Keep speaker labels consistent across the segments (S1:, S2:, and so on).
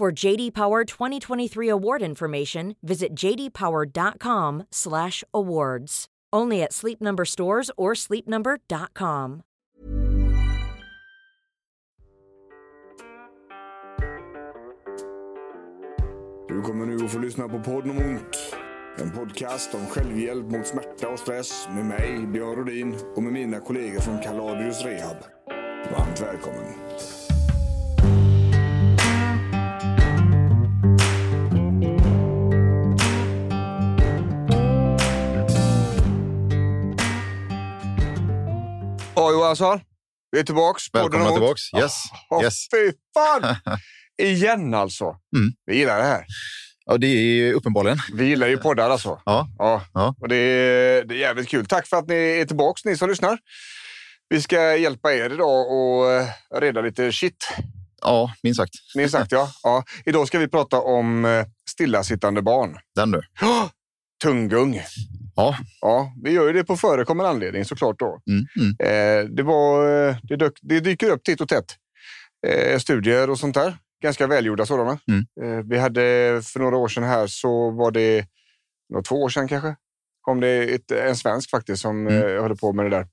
S1: For JD Power 2023 award information, visit jdpower.com/awards. Only at Sleep Number stores or sleepnumber.com.
S2: Du kommer nu att få lyssna på podden om ont. En podcast om självhjälp mot smärta och stress med mig, Björn Rodin och med mina kollegor från Kaladius Rehab. Varmt välkommen. Ja, Johansson. Vi är tillbaks. Podden
S3: Välkomna tillbaks. Yes.
S2: Åh,
S3: yes.
S2: Fy fan! Igen alltså.
S3: Mm.
S2: Vi gillar det här.
S3: Ja, det är uppenbarligen.
S2: Vi gillar ju poddar alltså.
S3: Ja.
S2: Ja.
S3: Ja.
S2: Och det är, det är jävligt kul. Tack för att ni är tillbaka, ni som lyssnar. Vi ska hjälpa er idag och eh, reda lite shit.
S3: Ja, minst sagt.
S2: Minst sagt, ja. ja. Idag ska vi prata om eh, stillasittande barn.
S3: Den du.
S2: Tunggung.
S3: Ja.
S2: Ja, vi gör ju det på förekommande anledning såklart då.
S3: Mm, mm.
S2: Eh, det, var, eh, det, dök, det dyker upp titt och tätt. Eh, studier och sånt där. Ganska välgjorda sådana.
S3: Mm.
S2: Eh, vi hade för några år sedan här så var det, några två år sedan kanske, kom det ett, en svensk faktiskt som
S3: Mm.
S2: eh, håller på med det där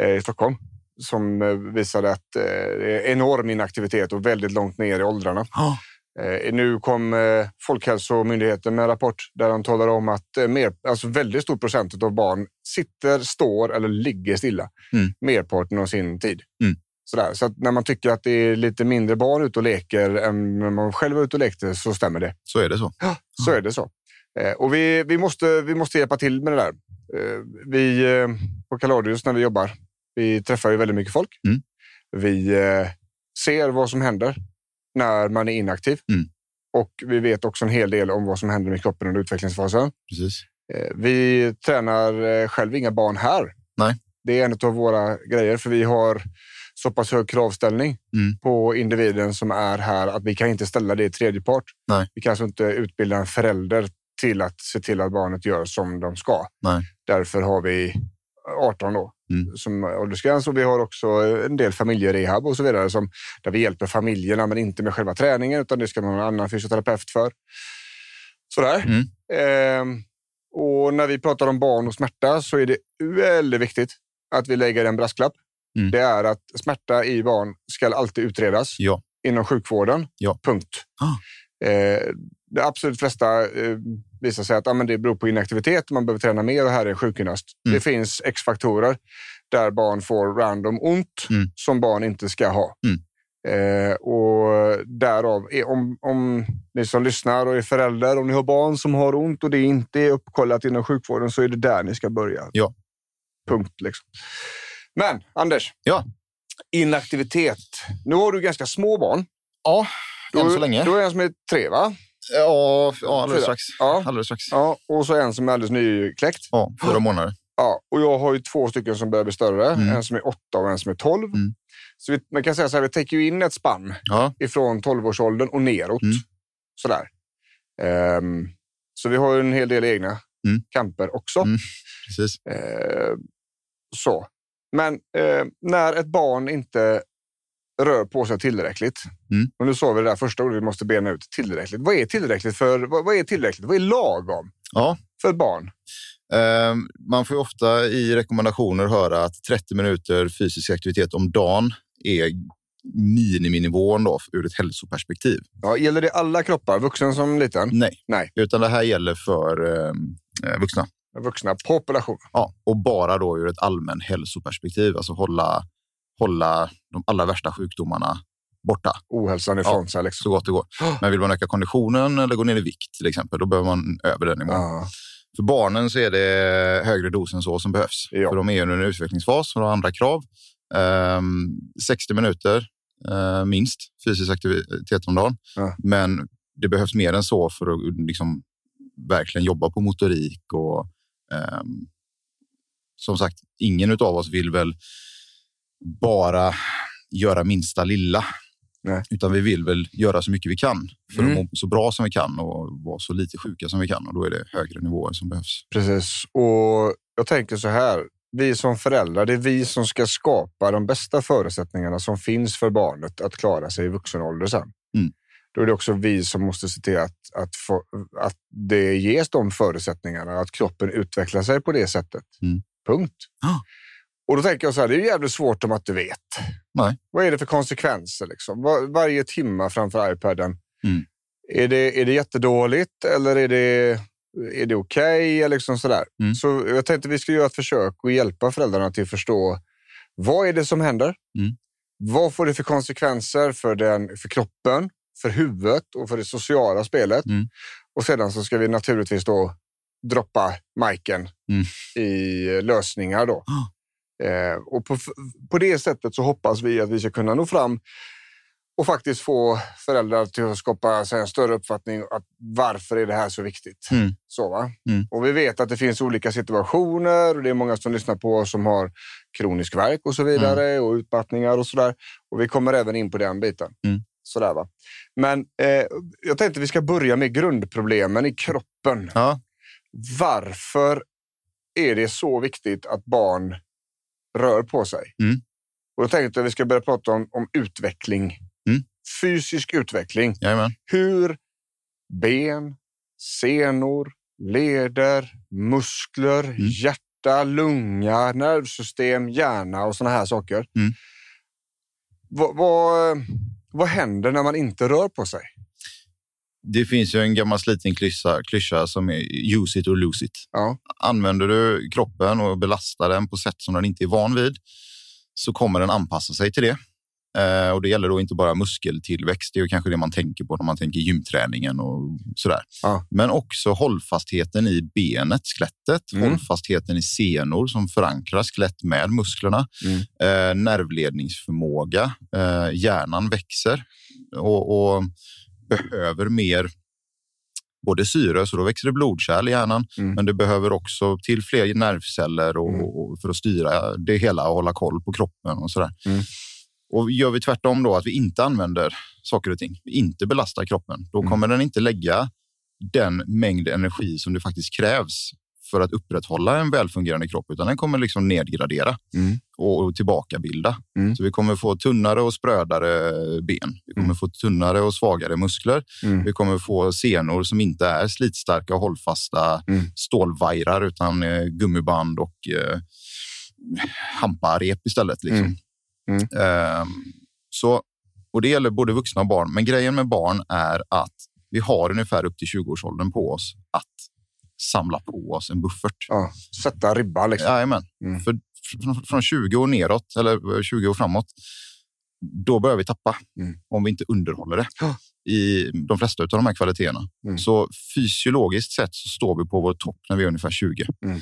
S2: eh, i Stockholm. Som eh, visade att eh, det är enorm inaktivitet och väldigt långt ner i åldrarna.
S3: Ja.
S2: Eh, nu kom eh, Folkhälsomyndigheten med en rapport där de talar om att eh, mer, alltså väldigt stor procent av barn sitter, står eller ligger stilla
S3: Mm.
S2: merparten av sin tid.
S3: Mm.
S2: Sådär. Så när man tycker att det är lite mindre barn ute och leker än när man själv var ute och lekte så stämmer det.
S3: Så är det så.
S2: Så är det så. Och vi, vi, måste, vi måste hjälpa till med det där. Vi på Kaladius när vi jobbar, vi träffar ju väldigt mycket folk.
S3: Mm.
S2: Vi ser vad som händer när man är inaktiv.
S3: Mm.
S2: Och vi vet också en hel del om vad som händer med kroppen under utvecklingsfasen.
S3: Precis.
S2: Eh, vi tränar eh, själv inga barn här.
S3: Nej.
S2: Det är en av våra grejer, för vi har så pass hög kravställning
S3: Mm.
S2: på individen som är här att vi kan inte ställa det i tredje part.
S3: Nej.
S2: Vi kan alltså inte utbilda en förälder till att se till att barnet gör som de ska.
S3: Nej.
S2: Därför har vi 18 då
S3: Mm.
S2: som åldersgräns och vi har också en del familjerehab och så vidare som, där vi hjälper familjerna men inte med själva träningen utan det ska någon annan fysioterapeut för. Sådär.
S3: Mm.
S2: Ehm, och när vi pratar om barn och smärta så är det väldigt viktigt att vi lägger en brasklapp.
S3: Mm.
S2: Det är att smärta i barn ska alltid utredas
S3: Ja.
S2: inom sjukvården.
S3: Ja.
S2: Punkt.
S3: Ah.
S2: Eh, det absolut flesta eh, visar sig att ah, men det beror på inaktivitet, man behöver träna mer och här är en sjukgymnast.
S3: Mm.
S2: Det finns X-faktorer där barn får random ont
S3: Mm.
S2: som barn inte ska ha.
S3: Mm.
S2: Eh, och därav, är, om, om ni som lyssnar och är föräldrar, om ni har barn som har ont och det inte är uppkollat inom sjukvården så är det där ni ska börja.
S3: Ja.
S2: Punkt. Liksom. Men Anders,
S3: Ja.
S2: inaktivitet. Nu har du ganska små barn.
S3: Ja, än så länge.
S2: Du har en som är tre, va?
S3: Ja, ja alldeles strax.
S2: Ja.
S3: Alldeles strax.
S2: Ja, och så en som är alldeles nykläckt.
S3: Ja, fyra månader.
S2: Ja, och jag har ju två stycken som börjar bli större.
S3: Mm.
S2: En som är åtta och en som är tolv.
S3: Mm.
S2: Så vi, man kan säga så här, vi täcker ju in ett spann
S3: Ja,
S2: ifrån 12-årsåldern och neråt.
S3: Mm.
S2: Sådär. Ehm, så vi har ju en hel del egna
S3: Mm.
S2: kamper också.
S3: Mm. precis.
S2: Ehm, så. Men eh, när ett barn inte rör på sig tillräckligt.
S3: Mm.
S2: Och nu sa vi det där första ordet vi måste bena ut. Tillräckligt. Vad är tillräckligt för? Vad, vad är tillräckligt? Vad är lagom
S3: Ja.
S2: för ett barn?
S3: Eh, man får ju ofta i rekommendationer höra att 30 minuter fysisk aktivitet om dagen är miniminivån då, ur ett hälsoperspektiv.
S2: Ja, gäller det alla kroppar, vuxen som liten?
S3: Nej,
S2: Nej.
S3: utan det här gäller för eh, vuxna.
S2: Vuxna population.
S3: Ja, och bara då ur ett allmän hälsoperspektiv, alltså hålla, hålla de allra värsta sjukdomarna borta
S2: Ohälsan ifrån sig. Liksom.
S3: så gott det går. Men vill man öka konditionen eller gå ner i vikt till exempel, då behöver man över den nivån.
S2: Ja.
S3: För barnen så är det högre dos än så som behövs.
S2: Ja.
S3: För de är under en utvecklingsfas och har andra krav. Ehm, 60 minuter eh, minst fysisk aktivitet om dagen.
S2: Ja.
S3: Men det behövs mer än så för att liksom, verkligen jobba på motorik och ehm, som sagt, ingen av oss vill väl bara göra minsta lilla.
S2: Nej.
S3: Utan vi vill väl göra så mycket vi kan för
S2: Mm.
S3: att må så bra som vi kan och vara så lite sjuka som vi kan. Och då är det högre nivåer som behövs.
S2: Precis. Och jag tänker så här. Vi som föräldrar, det är vi som ska skapa de bästa förutsättningarna som finns för barnet att klara sig i vuxen ålder sen.
S3: Mm.
S2: Då är det också vi som måste se till att, att, få, att det ges de förutsättningarna, att kroppen utvecklar sig på det sättet.
S3: Mm.
S2: Punkt.
S3: Ja.
S2: Och då tänker jag så här, det är ju jävligt svårt om att du vet.
S3: Nej.
S2: Vad är det för konsekvenser? Liksom? Var, varje timma framför iPaden.
S3: Mm.
S2: Är, det, är det jättedåligt eller är det, är det okej? Okay? Liksom sådär.
S3: Mm.
S2: Så jag tänkte vi ska göra ett försök och hjälpa föräldrarna till att förstå vad är det som händer?
S3: Mm.
S2: Vad får det för konsekvenser för, den, för kroppen, för huvudet och för det sociala spelet?
S3: Mm.
S2: Och sedan så ska vi naturligtvis då droppa Majken
S3: Mm.
S2: i lösningar. Då.
S3: Ah.
S2: Eh, och på, på det sättet så hoppas vi att vi ska kunna nå fram och faktiskt få föräldrar till att skapa sig en större uppfattning att varför är det här så viktigt.
S3: Mm.
S2: Så, va?
S3: Mm.
S2: Och vi vet att det finns olika situationer och det är många som lyssnar på oss som har kronisk värk och så vidare och utmattningar och sådär. Och vi kommer även in på den biten.
S3: Mm.
S2: Sådär, va? Men eh, jag tänkte vi ska börja med grundproblemen i kroppen.
S3: Ja,
S2: Varför är det så viktigt att barn rör på sig?
S3: Mm.
S2: Och då tänkte jag att vi ska börja prata om, om utveckling.
S3: Mm.
S2: Fysisk utveckling.
S3: jajamän.
S2: Hur ben, senor, leder, muskler,
S3: Mm.
S2: hjärta, lunga, nervsystem, hjärna och såna här saker.
S3: Mm.
S2: Vad, vad, vad händer när man inte rör på sig?
S3: Det finns ju en gammal sliten klyscha, klyscha som är use it or lose it.
S2: Ja.
S3: Använder du kroppen och belastar den på sätt som den inte är van vid så kommer den anpassa sig till det. Eh, och Det gäller då inte bara muskeltillväxt, det är kanske det man tänker på när man tänker gymträningen och sådär.
S2: Ja.
S3: Men också hållfastheten i benet, skelettet,
S2: Mm.
S3: hållfastheten i senor som förankrar skelett med musklerna,
S2: Mm.
S3: eh, nervledningsförmåga, eh, hjärnan växer och, och behöver mer både syre, så då växer det blodkärl i hjärnan,
S2: Mm.
S3: men det behöver också till fler nervceller och,
S2: Mm.
S3: och för att styra det hela och hålla koll på kroppen och sådär.
S2: Mm.
S3: Och gör vi tvärtom då, att vi inte använder saker och ting, inte belastar kroppen, då
S2: Mm.
S3: kommer den inte lägga den mängd energi som det faktiskt krävs för att upprätthålla en välfungerande kropp, utan den kommer liksom nedgradera
S2: Mm.
S3: och, och tillbakabilda.
S2: Mm.
S3: Så vi kommer få tunnare och sprödare ben. Vi kommer
S2: Mm.
S3: få tunnare och svagare muskler.
S2: Mm.
S3: Vi kommer få senor som inte är slitstarka och hållfasta
S2: Mm.
S3: stålvajrar utan eh, gummiband och eh, hamparep istället. Liksom. Ehm, så, och det gäller både vuxna och barn. Men grejen med barn är att vi har ungefär upp till 20-årsåldern på oss att samla på oss en buffert.
S2: Ja. Sätta ribban liksom.
S3: Jajamän.
S2: Mm.
S3: För från, från 20 år neråt, eller 20 år framåt, då börjar vi tappa
S2: Mm.
S3: om vi inte underhåller det
S2: Ja.
S3: i de flesta av de här kvaliteterna.
S2: Mm.
S3: Så fysiologiskt sett så står vi på vår topp när vi är ungefär 20.
S2: Mm.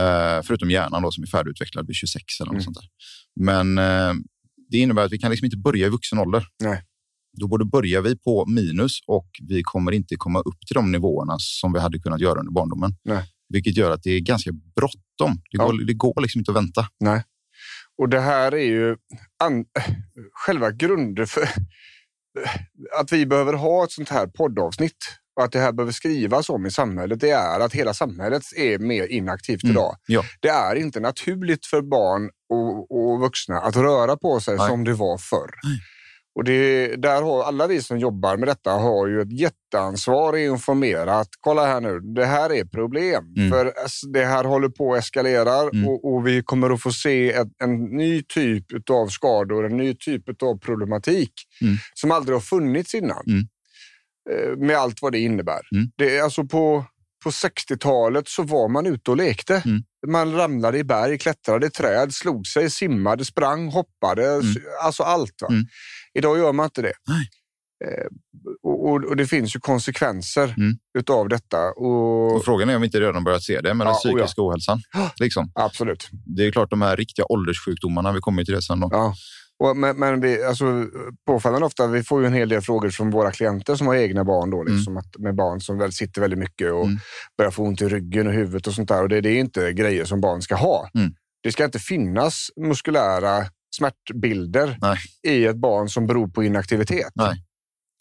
S3: Eh, förutom hjärnan då, som är färdigutvecklad vid 26 eller något
S2: Mm.
S3: sånt där. Men eh, det innebär att vi kan liksom inte börja i vuxen ålder.
S2: Nej.
S3: Då både börjar vi på minus och vi kommer inte komma upp till de nivåerna som vi hade kunnat göra under barndomen.
S2: Nej.
S3: Vilket gör att det är ganska bråttom. Det,
S2: Ja.
S3: går, det går liksom inte att vänta.
S2: Nej. Och det här är ju an, själva grunden för att vi behöver ha ett sånt här poddavsnitt och att det här behöver skrivas om i samhället. Det är att hela samhället är mer inaktivt
S3: Mm.
S2: idag.
S3: Ja.
S2: Det är inte naturligt för barn och, och vuxna att röra på sig
S3: Nej.
S2: som det var förr. Och det, där har alla vi som jobbar med detta har ju ett jätteansvar att informera att kolla här nu, det här är problem.
S3: Mm.
S2: För det här håller på att eskalera
S3: Mm.
S2: och, och vi kommer att få se ett, en ny typ av skador, en ny typ av problematik
S3: Mm.
S2: som aldrig har funnits innan.
S3: Mm.
S2: Eh, Med allt vad det innebär.
S3: Mm.
S2: Det alltså på, på 60-talet så var man ute och lekte.
S3: Mm.
S2: Man ramlade i berg, klättrade i träd, slog sig, simmade, sprang, hoppade. Alltså allt.
S3: Mm.
S2: Idag gör man inte det.
S3: Nej.
S2: Eh, och, och, det finns ju konsekvenser
S3: Mm.
S2: utav detta. Och,
S3: Och frågan är om vi inte redan börjat se det med den
S2: Ja, ja.
S3: psykiska ohälsan. Liksom.
S2: absolut.
S3: Det är klart de här riktiga ålderssjukdomarna, vi kommer ju till det sen. Då.
S2: Ja. Och, men men vi, alltså, påfallande ofta, vi får ju en hel del frågor från våra klienter som har egna barn. Då, liksom, att, med barn som väl sitter väldigt mycket och
S3: Mm.
S2: börjar få ont i ryggen och huvudet och sånt där. Och det, det är inte grejer som barn ska ha.
S3: Mm.
S2: Det ska inte finnas muskulära smärtbilder
S3: Nej.
S2: i ett barn som beror på inaktivitet.
S3: Nej.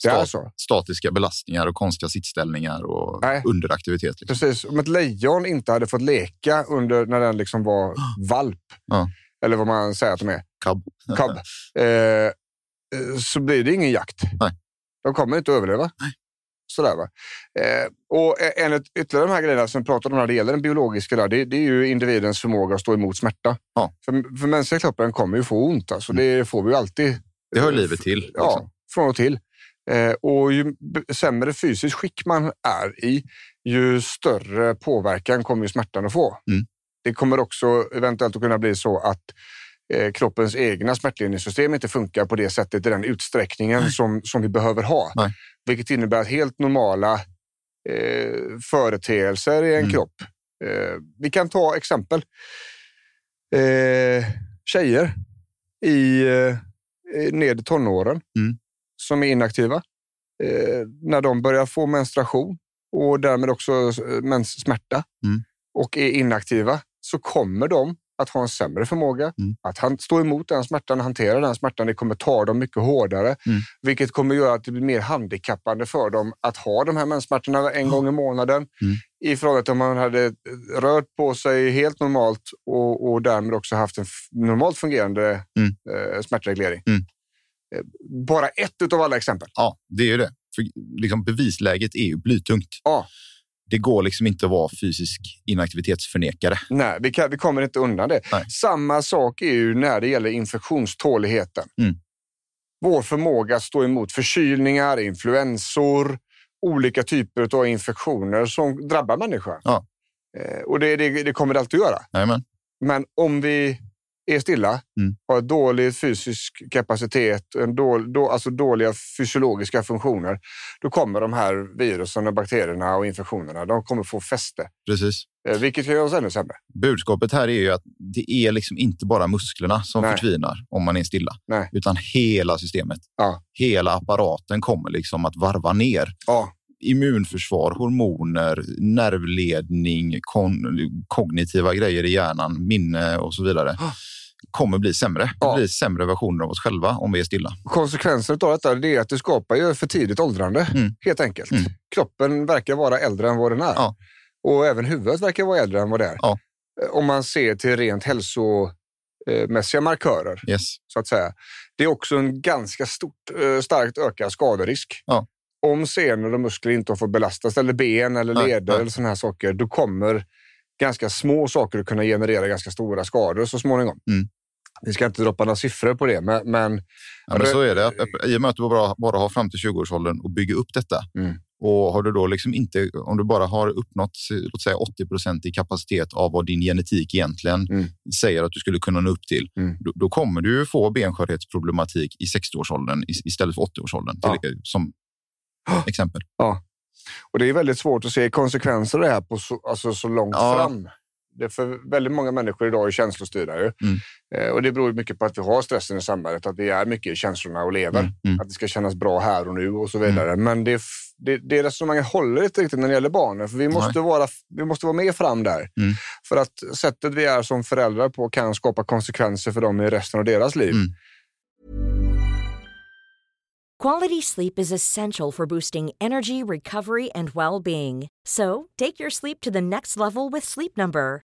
S2: Det är så.
S3: Statiska belastningar och konstiga sittställningar och
S2: Nej.
S3: underaktivitet. Liksom.
S2: Precis. Om ett lejon inte hade fått leka under när den liksom var valp,
S3: Ja.
S2: eller vad man säger att de är,
S3: Cub.
S2: cub, eh, eh, så blir det ingen jakt.
S3: Nej.
S2: De kommer inte att överleva. Sådär, va? Eh, och en av ytterligare de här grejerna som vi pratar om när det gäller den biologiska, där, det, det är ju individens förmåga att stå emot smärta.
S3: Ja.
S2: För, för mänskliga kroppen kommer ju få ont. Alltså, Det får vi ju alltid.
S3: Det hör livet till. Liksom.
S2: Ja, från och till. Eh, och ju sämre fysiskt skick man är i, ju större påverkan kommer ju smärtan att få.
S3: Mm.
S2: Det kommer också eventuellt att kunna bli så att kroppens egna smärtlindringssystem inte funkar på det sättet i den utsträckningen som, som vi behöver ha.
S3: Nej.
S2: Vilket innebär att helt normala eh, företeelser i en
S3: Mm.
S2: kropp. Eh, vi kan ta exempel. Eh, tjejer i eh, ned tonåren
S3: Mm.
S2: som är inaktiva. Eh, när de börjar få menstruation och därmed också eh, menssmärta
S3: Mm.
S2: och är inaktiva så kommer de att ha en sämre förmåga
S3: Mm.
S2: att han, stå emot den smärtan, hantera den smärtan. Det kommer ta dem mycket hårdare,
S3: Mm.
S2: vilket kommer göra att det blir mer handikappande för dem att ha de här menssmärtorna en gång i månaden
S3: Mm.
S2: i förhållande till om man hade rört på sig helt normalt och, och därmed också haft en normalt fungerande
S3: Mm.
S2: eh, smärtreglering.
S3: Mm.
S2: Eh, Bara ett av alla exempel.
S3: Ja, det är ju det. För liksom bevisläget är ju blytungt.
S2: Ja.
S3: Det går liksom inte att vara fysisk inaktivitetsförnekare.
S2: Nej, vi, kan, vi kommer inte undan det.
S3: Nej.
S2: Samma sak är ju när det gäller infektionståligheten.
S3: Mm.
S2: Vår förmåga att stå emot förkylningar, influensor, olika typer av infektioner som drabbar människan.
S3: Ja.
S2: Eh, och det, det, det kommer det alltid att göra.
S3: Jajamän.
S2: Men om vi är stilla,
S3: Mm.
S2: har dålig fysisk kapacitet, en dål, då, alltså dåliga fysiologiska funktioner, då kommer de här virusen och bakterierna och infektionerna de kommer få fäste.
S3: Precis.
S2: Eh, vilket kan göra oss ännu sämre.
S3: Budskapet här är ju att det är liksom inte bara musklerna som
S2: Nej.
S3: förtvinar om man är stilla,
S2: Nej.
S3: utan hela systemet.
S2: Ja.
S3: Hela apparaten kommer liksom att varva ner.
S2: Ja,
S3: Immunförsvar, hormoner, nervledning, kognitiva grejer i hjärnan, minne och så vidare
S2: Ah.
S3: Kommer bli sämre. Det
S2: Ja.
S3: blir sämre versioner av oss själva om vi är stilla.
S2: konsekvensen av detta det är att det skapar ju för tidigt åldrande,
S3: Mm.
S2: helt enkelt.
S3: Mm.
S2: Kroppen verkar vara äldre än vad den är.
S3: Ja.
S2: Och även huvudet verkar vara äldre än vad det är.
S3: Ja.
S2: Eh, Om man ser till rent hälsomässiga markörer,
S3: Yes.
S2: så att säga. Det är också en ganska stort, eh, starkt ökad skaderisk.
S3: Ja.
S2: Om senor och muskler inte har fått belastas, eller ben eller leder eller sådana här saker, då kommer ganska små saker att kunna generera ganska stora skador så småningom.
S3: Mm.
S2: Vi ska inte droppa några siffror på det, men, men
S3: Ja, men så är det. I och med att du bara, bara har fram till 20-årsåldern och bygga upp detta.
S2: Mm.
S3: Och har du då liksom inte, om du bara har uppnått låt säga 80 procent i kapacitet av vad din genetik egentligen
S2: Mm.
S3: säger att du skulle kunna nå upp till,
S2: Mm.
S3: då, då kommer du få benskörhetsproblematik i 60-årsåldern is- istället för 80-årsåldern.
S2: Ja.
S3: Som exempel.
S2: Och det är väldigt svårt att se konsekvenser av det här på så, alltså så långt
S3: Ja.
S2: fram. Det är för väldigt många människor idag är känslostyrda.
S3: Mm.
S2: Eh, och det beror mycket på att vi har stressen i samhället, att vi är mycket i känslorna och lever.
S3: Mm. Mm.
S2: Att det ska kännas bra här och nu och så vidare. Men det, det, det resonemanget håller inte riktigt när det gäller barnen. För vi måste, vara, vi måste vara med fram där.
S3: Mm.
S2: För att sättet vi är som föräldrar på kan skapa konsekvenser för dem i resten av deras liv.
S3: Mm.
S1: Quality sleep is essential for boosting energy, recovery, and well being. So, take your sleep to the next level with Sleep Number.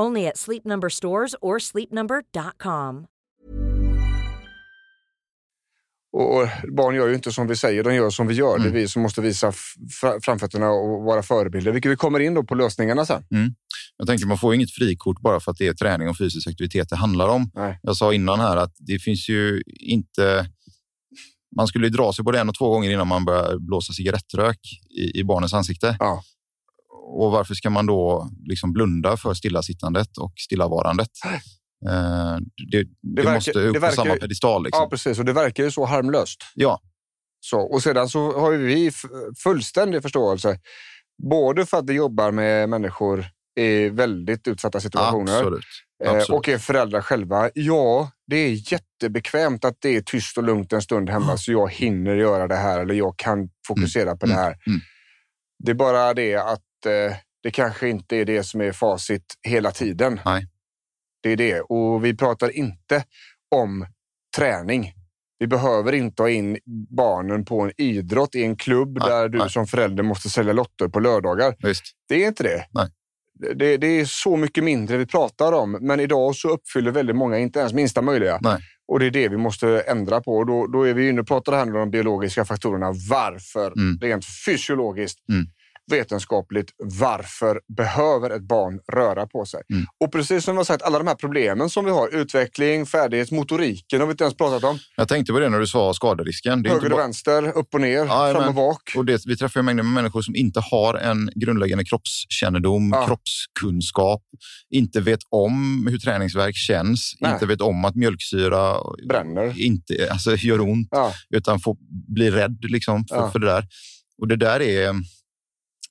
S1: Only at Sleep Number stores or sleepnumber.com.
S2: Och, barn gör ju inte som vi säger, de gör som vi gör. Det är
S3: Mm.
S2: vi som måste visa framfötterna och vara förebilder. Vilket vi kommer in då på lösningarna sen.
S3: Jag tänker man får inget frikort bara för att det är träning och fysisk aktivitet det handlar om.
S2: Nej.
S3: Jag sa innan här att det finns ju inte man skulle dra sig både en och två gånger innan man börjar blåsa cigarettrök i, i barnens ansikte.
S2: Ja.
S3: Och varför ska man då liksom blunda för stillasittandet och stillavarandet? Eh, det, det,
S2: verkar-
S3: måste upp
S2: det
S3: på
S2: verkar-
S3: samma pedestal. Liksom.
S2: ja, precis. Och det verkar ju så harmlöst.
S3: Ja.
S2: Så, och sedan så har vi fullständig förståelse. Både för att vi jobbar med människor i väldigt utsatta situationer
S3: Absolut.
S2: eh,
S3: Absolut.
S2: och är föräldrar själva. Ja, det är jättebekvämt att det är tyst och lugnt en stund hemma så jag hinner göra det här eller jag kan fokusera på det här.
S3: mm.
S2: Det är bara det att eh, det kanske inte är det som är facit hela tiden.
S3: Nej.
S2: Det är det. Och vi pratar inte om träning. Vi behöver inte ha in barnen på en idrott i en klubb
S3: Nej,
S2: där du
S3: nej.
S2: som förälder måste sälja lotter på lördagar.
S3: Visst.
S2: Det är inte det.
S3: Nej.
S2: Det, det är så mycket mindre vi pratar om, men idag så uppfyller väldigt många inte ens minsta möjliga.
S3: Nej.
S2: Och det är det vi måste ändra på. Och då, då är vi inne och pratar här om de biologiska faktorerna. Varför?
S3: Mm.
S2: Rent fysiologiskt,
S3: Mm.
S2: Vetenskapligt, varför behöver ett barn röra på sig?
S3: Mm.
S2: Och precis som har sagt, alla de här problemen som vi har, utveckling, färdighet, motoriken har vi inte ens pratat om.
S3: Jag tänkte på det när du sa skaderisken. Det
S2: Höger och
S3: bara,
S2: vänster, upp och ner,
S3: Ja,
S2: fram och bak.
S3: och det, vi träffar ju mängder med människor som inte har en grundläggande kroppskännedom,
S2: Ja.
S3: kroppskunskap, inte vet om hur träningsverk känns,
S2: Nej.
S3: inte vet om att mjölksyra
S2: Bränner.
S3: inte alltså, gör ont,
S2: Ja,
S3: utan får bli rädd liksom, för,
S2: Ja.
S3: för det där. Och det där är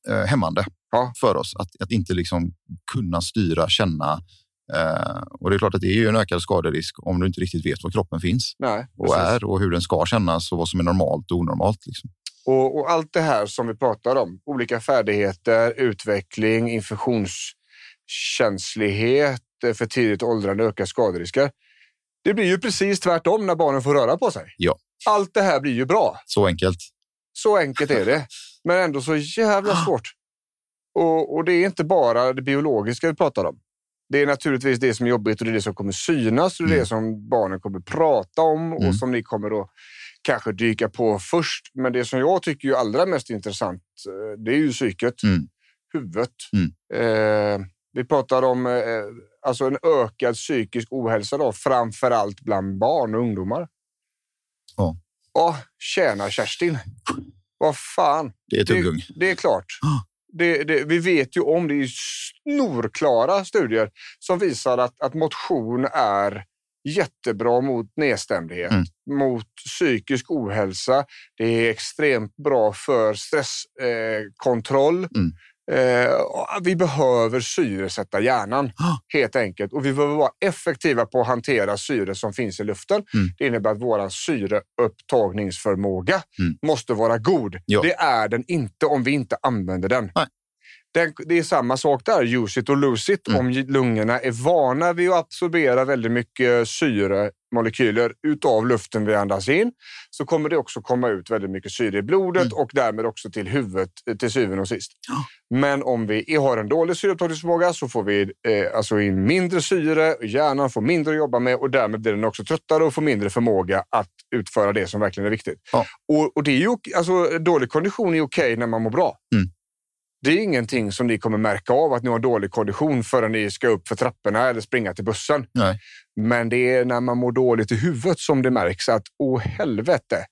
S3: eh, hämmande
S2: Ja.
S3: för oss, att, att inte liksom kunna styra, känna. Eh, och det är klart att det är ju en ökad skaderisk om du inte riktigt vet var kroppen finns
S2: nej,
S3: och
S2: precis.
S3: är och hur den ska kännas och vad som är normalt och onormalt. Liksom.
S2: Och, och allt det här som vi pratar om, olika färdigheter, utveckling, infektionskänslighet, eh, för tidigt åldrande, ökar skaderisker. Det blir ju precis tvärtom när barnen får röra på sig.
S3: Ja.
S2: Allt det här blir ju bra.
S3: Så enkelt.
S2: Så enkelt är det. Men ändå så jävla svårt. Och, och det är inte bara det biologiska vi pratar om. Det är naturligtvis det som är jobbigt och det är det som kommer synas och det är
S3: Mm.
S2: det som barnen kommer prata om
S3: Mm.
S2: och som ni kommer att kanske dyka på först. Men det som jag tycker är allra mest intressant, eh, det är ju psyket,
S3: Mm.
S2: huvudet.
S3: Mm.
S2: Eh, vi pratar om eh, alltså en ökad psykisk ohälsa, då, framför allt bland barn och ungdomar.
S3: Ja.
S2: Ja, tjena Kerstin. Vad fan.
S3: Det är tuggung.
S2: Det, det är klart.
S3: Ah.
S2: Det, det, vi vet ju om det är snorklara studier som visar att, att motion är jättebra mot nedstämdhet,
S3: Mm.
S2: mot psykisk ohälsa. Det är extremt bra för stresskontroll. Eh.
S3: Mm.
S2: Eh, och vi behöver syresätta hjärnan
S3: Ah.
S2: helt enkelt. Och vi behöver vara effektiva på att hantera syre som finns i luften.
S3: Mm.
S2: Det innebär att vår syreupptagningsförmåga
S3: Mm.
S2: måste vara god.
S3: Ja.
S2: Det är den inte om vi inte använder den.
S3: Nej.
S2: Den, det är samma sak där, use it or lose it.
S3: Mm.
S2: Om lungorna är vana vid att absorbera väldigt mycket syremolekyler utav luften vi andas in så kommer det också komma ut väldigt mycket syre i blodet
S3: Mm.
S2: och därmed också till huvudet eh, till syvende och sist.
S3: Ja.
S2: Men om vi har en dålig syreupptagningsförmåga så får vi eh, alltså in mindre syre, hjärnan får mindre att jobba med och därmed blir den också tröttare och får mindre förmåga att utföra det som verkligen är viktigt.
S3: Ja.
S2: Och, och det är ju, alltså, dålig kondition är okej när man mår bra.
S3: Mm.
S2: Det är ingenting som ni kommer märka av att ni har dålig kondition förrän ni ska upp för trapporna eller springa till bussen.
S3: Nej.
S2: Men det är när man mår dåligt i huvudet som det märks att, åh helvete,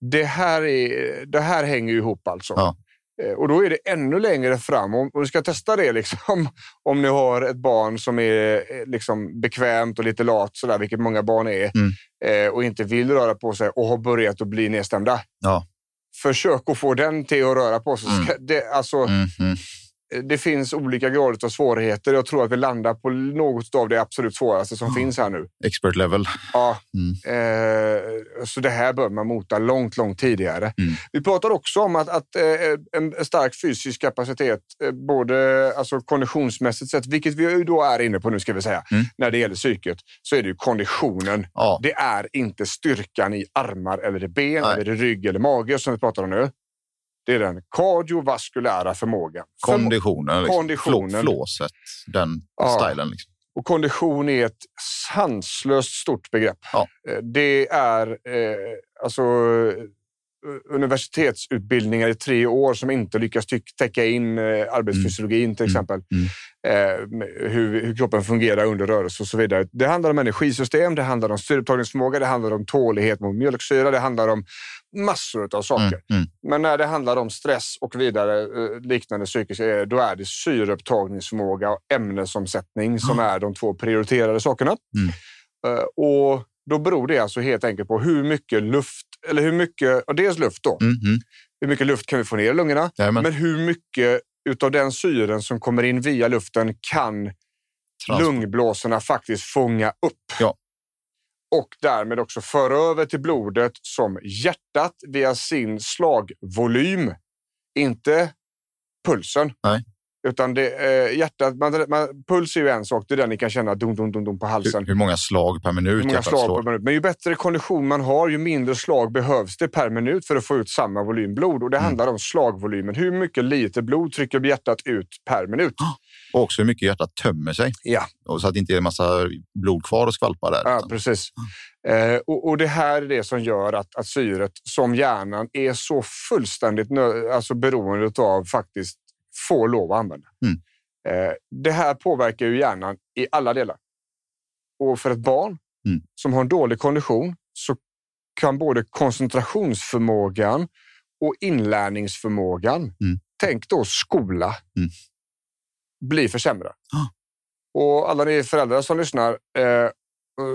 S2: det, här är, det här hänger ihop alltså.
S3: Ja.
S2: Eh, Och då är det ännu längre fram. Om, du ska testa det liksom, om ni har ett barn som är eh, liksom bekvämt och lite lat, sådär, vilket många barn är,
S3: Mm.
S2: eh, och inte vill röra på sig och har börjat att bli nedstämda.
S3: Ja.
S2: Försök att få den till att röra på sig.
S3: Mm.
S2: Det, alltså,
S3: Mm, mm.
S2: Det finns olika grader av svårigheter. Jag tror att vi landar på något av det absolut svåraste som
S3: Ja.
S2: finns här nu.
S3: Expert level.
S2: Ja,
S3: Mm.
S2: eh, så det här bör man mota långt, långt tidigare.
S3: Mm.
S2: Vi pratar också om att, att eh, en stark fysisk kapacitet, eh, både alltså konditionsmässigt sett, vilket vi då är inne på nu ska vi säga,
S3: Mm.
S2: när det gäller psyket, så är det ju konditionen.
S3: Ja.
S2: Det är inte styrkan i armar eller i ben
S3: Nej.
S2: eller i rygg eller mage som vi pratar om nu. Det är den kardiovaskulära förmågan.
S3: Konditionen. Liksom.
S2: Konditionen.
S3: Flå, flåset. Den
S2: Ja.
S3: stilen. Liksom.
S2: Och kondition är ett sanslöst stort begrepp.
S3: Ja.
S2: Eh, Det är eh, alltså universitetsutbildningar i tre år som inte lyckas täcka in eh, arbetsfysiologin till exempel.
S3: Mm.
S2: Eh, hur, hur, kroppen fungerar under rörelse och så vidare. Det handlar om energisystem, det handlar om syreupptagningsförmåga, det handlar om tålighet mot mjölksyra, det handlar om massor av saker. Mm. Mm. Men när det handlar om stress och vidare eh, liknande psykiska då är det syreupptagningsförmåga och ämnesomsättning som är de två prioriterade sakerna. Mm. Eh, och då beror det alltså helt enkelt på hur mycket luft, eller hur mycket, dels luft då. Mm, mm. Hur mycket luft kan vi få ner i lungorna? Jajamän. Men hur mycket utav den syren som kommer in via luften kan Transport. lungblåsorna faktiskt fånga upp?
S3: Ja.
S2: Och därmed också föra över till blodet som hjärtat via sin slagvolym. Inte pulsen.
S3: Nej.
S2: Utan det, eh, hjärtat, man, man, puls är ju en sak, det är den ni kan känna dum, dum, dum, dum på halsen.
S3: Hur, hur många slag per minut?
S2: Hur många slag per minut. Men ju bättre kondition man har, ju mindre slag behövs det per minut för att få ut samma volym blod. Och det mm. handlar om slagvolymen. Hur mycket liter blod trycker hjärtat ut per minut?
S3: Och också hur mycket hjärtat tömmer sig.
S2: Ja.
S3: Och så att det inte är en massa blod kvar och skvalpa där.
S2: Ja, precis. Eh, och, och, det här är det som gör att, att syret, som hjärnan, är så fullständigt alltså beroende av faktiskt får lov att använda. Mm. Eh, det här påverkar ju hjärnan i alla delar. Och för ett barn mm. som har en dålig kondition så kan både koncentrationsförmågan och inlärningsförmågan, mm. tänk då skola, mm. bli försämrad. Ah. Och alla ni föräldrar som lyssnar eh,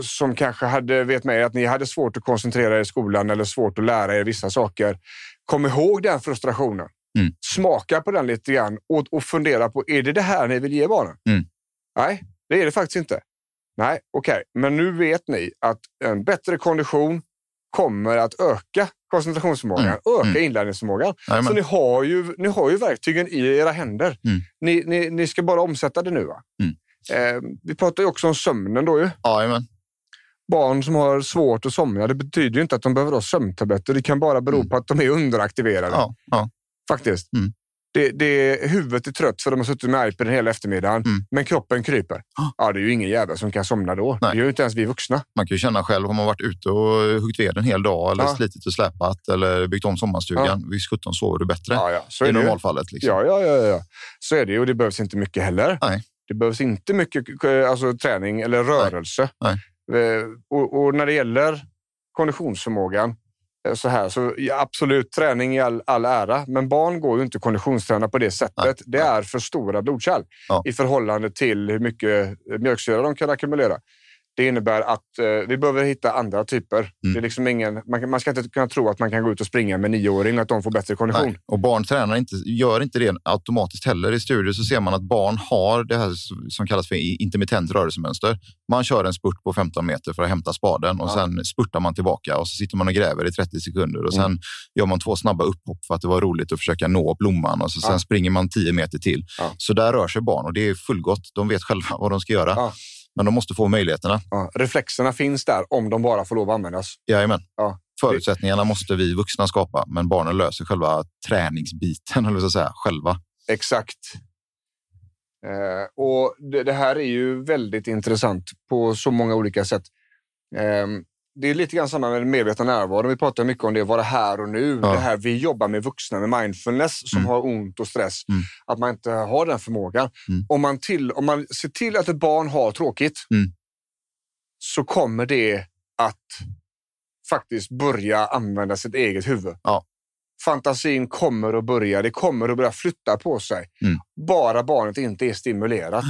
S2: som kanske hade, vet med att ni hade svårt att koncentrera er i skolan eller svårt att lära er vissa saker. Kom ihåg den frustrationen. Mm. Smaka på den lite grann och, och fundera på, är det det här ni vill ge barnen? Mm. Nej, det är det faktiskt inte. Nej, okej, okay. men nu vet ni att en bättre kondition kommer att öka koncentrationsförmågan, mm. öka mm. inlärningsförmågan. Jajamän. Så ni har, ju, ni har ju verktygen i era händer. Mm. Ni, ni, ni ska bara omsätta det nu. Va? Mm. Eh, vi pratar ju också om sömnen då ju. Barn som har svårt att somna, det betyder ju inte att de behöver ha sömntabletter. Det kan bara bero mm. på att de är underaktiverade.
S3: Ja, ja.
S2: Faktiskt. Det, det, huvudet är trött för de har suttit med iPaden hela eftermiddagen, mm. men kroppen kryper. Oh. Ja, det är ju ingen jävel som kan somna då. Nej. Det gör ju inte ens vi vuxna.
S3: Man kan ju känna själv om man varit ute och huggit ved en hel dag eller ja. slitit och släpat eller byggt om sommarstugan. Ja. Visst sjutton sover du bättre
S2: ja, ja. Så
S3: i normalfallet. Liksom.
S2: Ja, ja, ja, ja, så är det ju och det behövs inte mycket heller.
S3: Nej.
S2: Det behövs inte mycket alltså, träning eller rörelse.
S3: Nej.
S2: Eh, och, och när det gäller konditionsförmågan så här. Så absolut, träning i all, all ära, men barn går ju inte konditionsträna på det sättet. Nej, det är för stora blodkärl ja. i förhållande till hur mycket mjölksyra de kan ackumulera. Det innebär att eh, vi behöver hitta andra typer. Mm. Det är liksom ingen, man, man, ska inte kunna tro att man kan gå ut och springa med nioåring och att de får bättre kondition. Nej.
S3: Och barn tränar inte, gör inte det automatiskt heller. I studier så ser man att barn har det här som kallas för intermittent rörelsemönster. Man kör en spurt på 15 meter för att hämta spaden och ja. sen spurtar man tillbaka och så sitter man och gräver i 30 sekunder och sen mm. gör man två snabba upphopp för att det var roligt att försöka nå blomman och så sen ja. springer man 10 meter till. Ja. Så där rör sig barn och det är fullgott. De vet själva vad de ska göra. Men de måste få möjligheterna.
S2: Ja, reflexerna finns där om de bara får lov att användas.
S3: Jajamän. Ja. Förutsättningarna måste vi vuxna skapa, men barnen löser själva träningsbiten eller så säga, själva.
S2: Exakt. Eh, och det, det, här är ju väldigt intressant på så många olika sätt. Eh, det är lite grann samma med medvetna närvaro. Vi pratar mycket om det, vara här och nu. Ja. Det här vi jobbar med vuxna med mindfulness som mm. har ont och stress. Mm. Att man inte har den förmågan. Mm. Om, man till, om man ser till att ett barn har tråkigt mm. så kommer det att faktiskt börja använda sitt eget huvud.
S3: Ja.
S2: Fantasin kommer att börja, det kommer att börja flytta på sig.
S3: Mm.
S2: Bara barnet inte är stimulerat.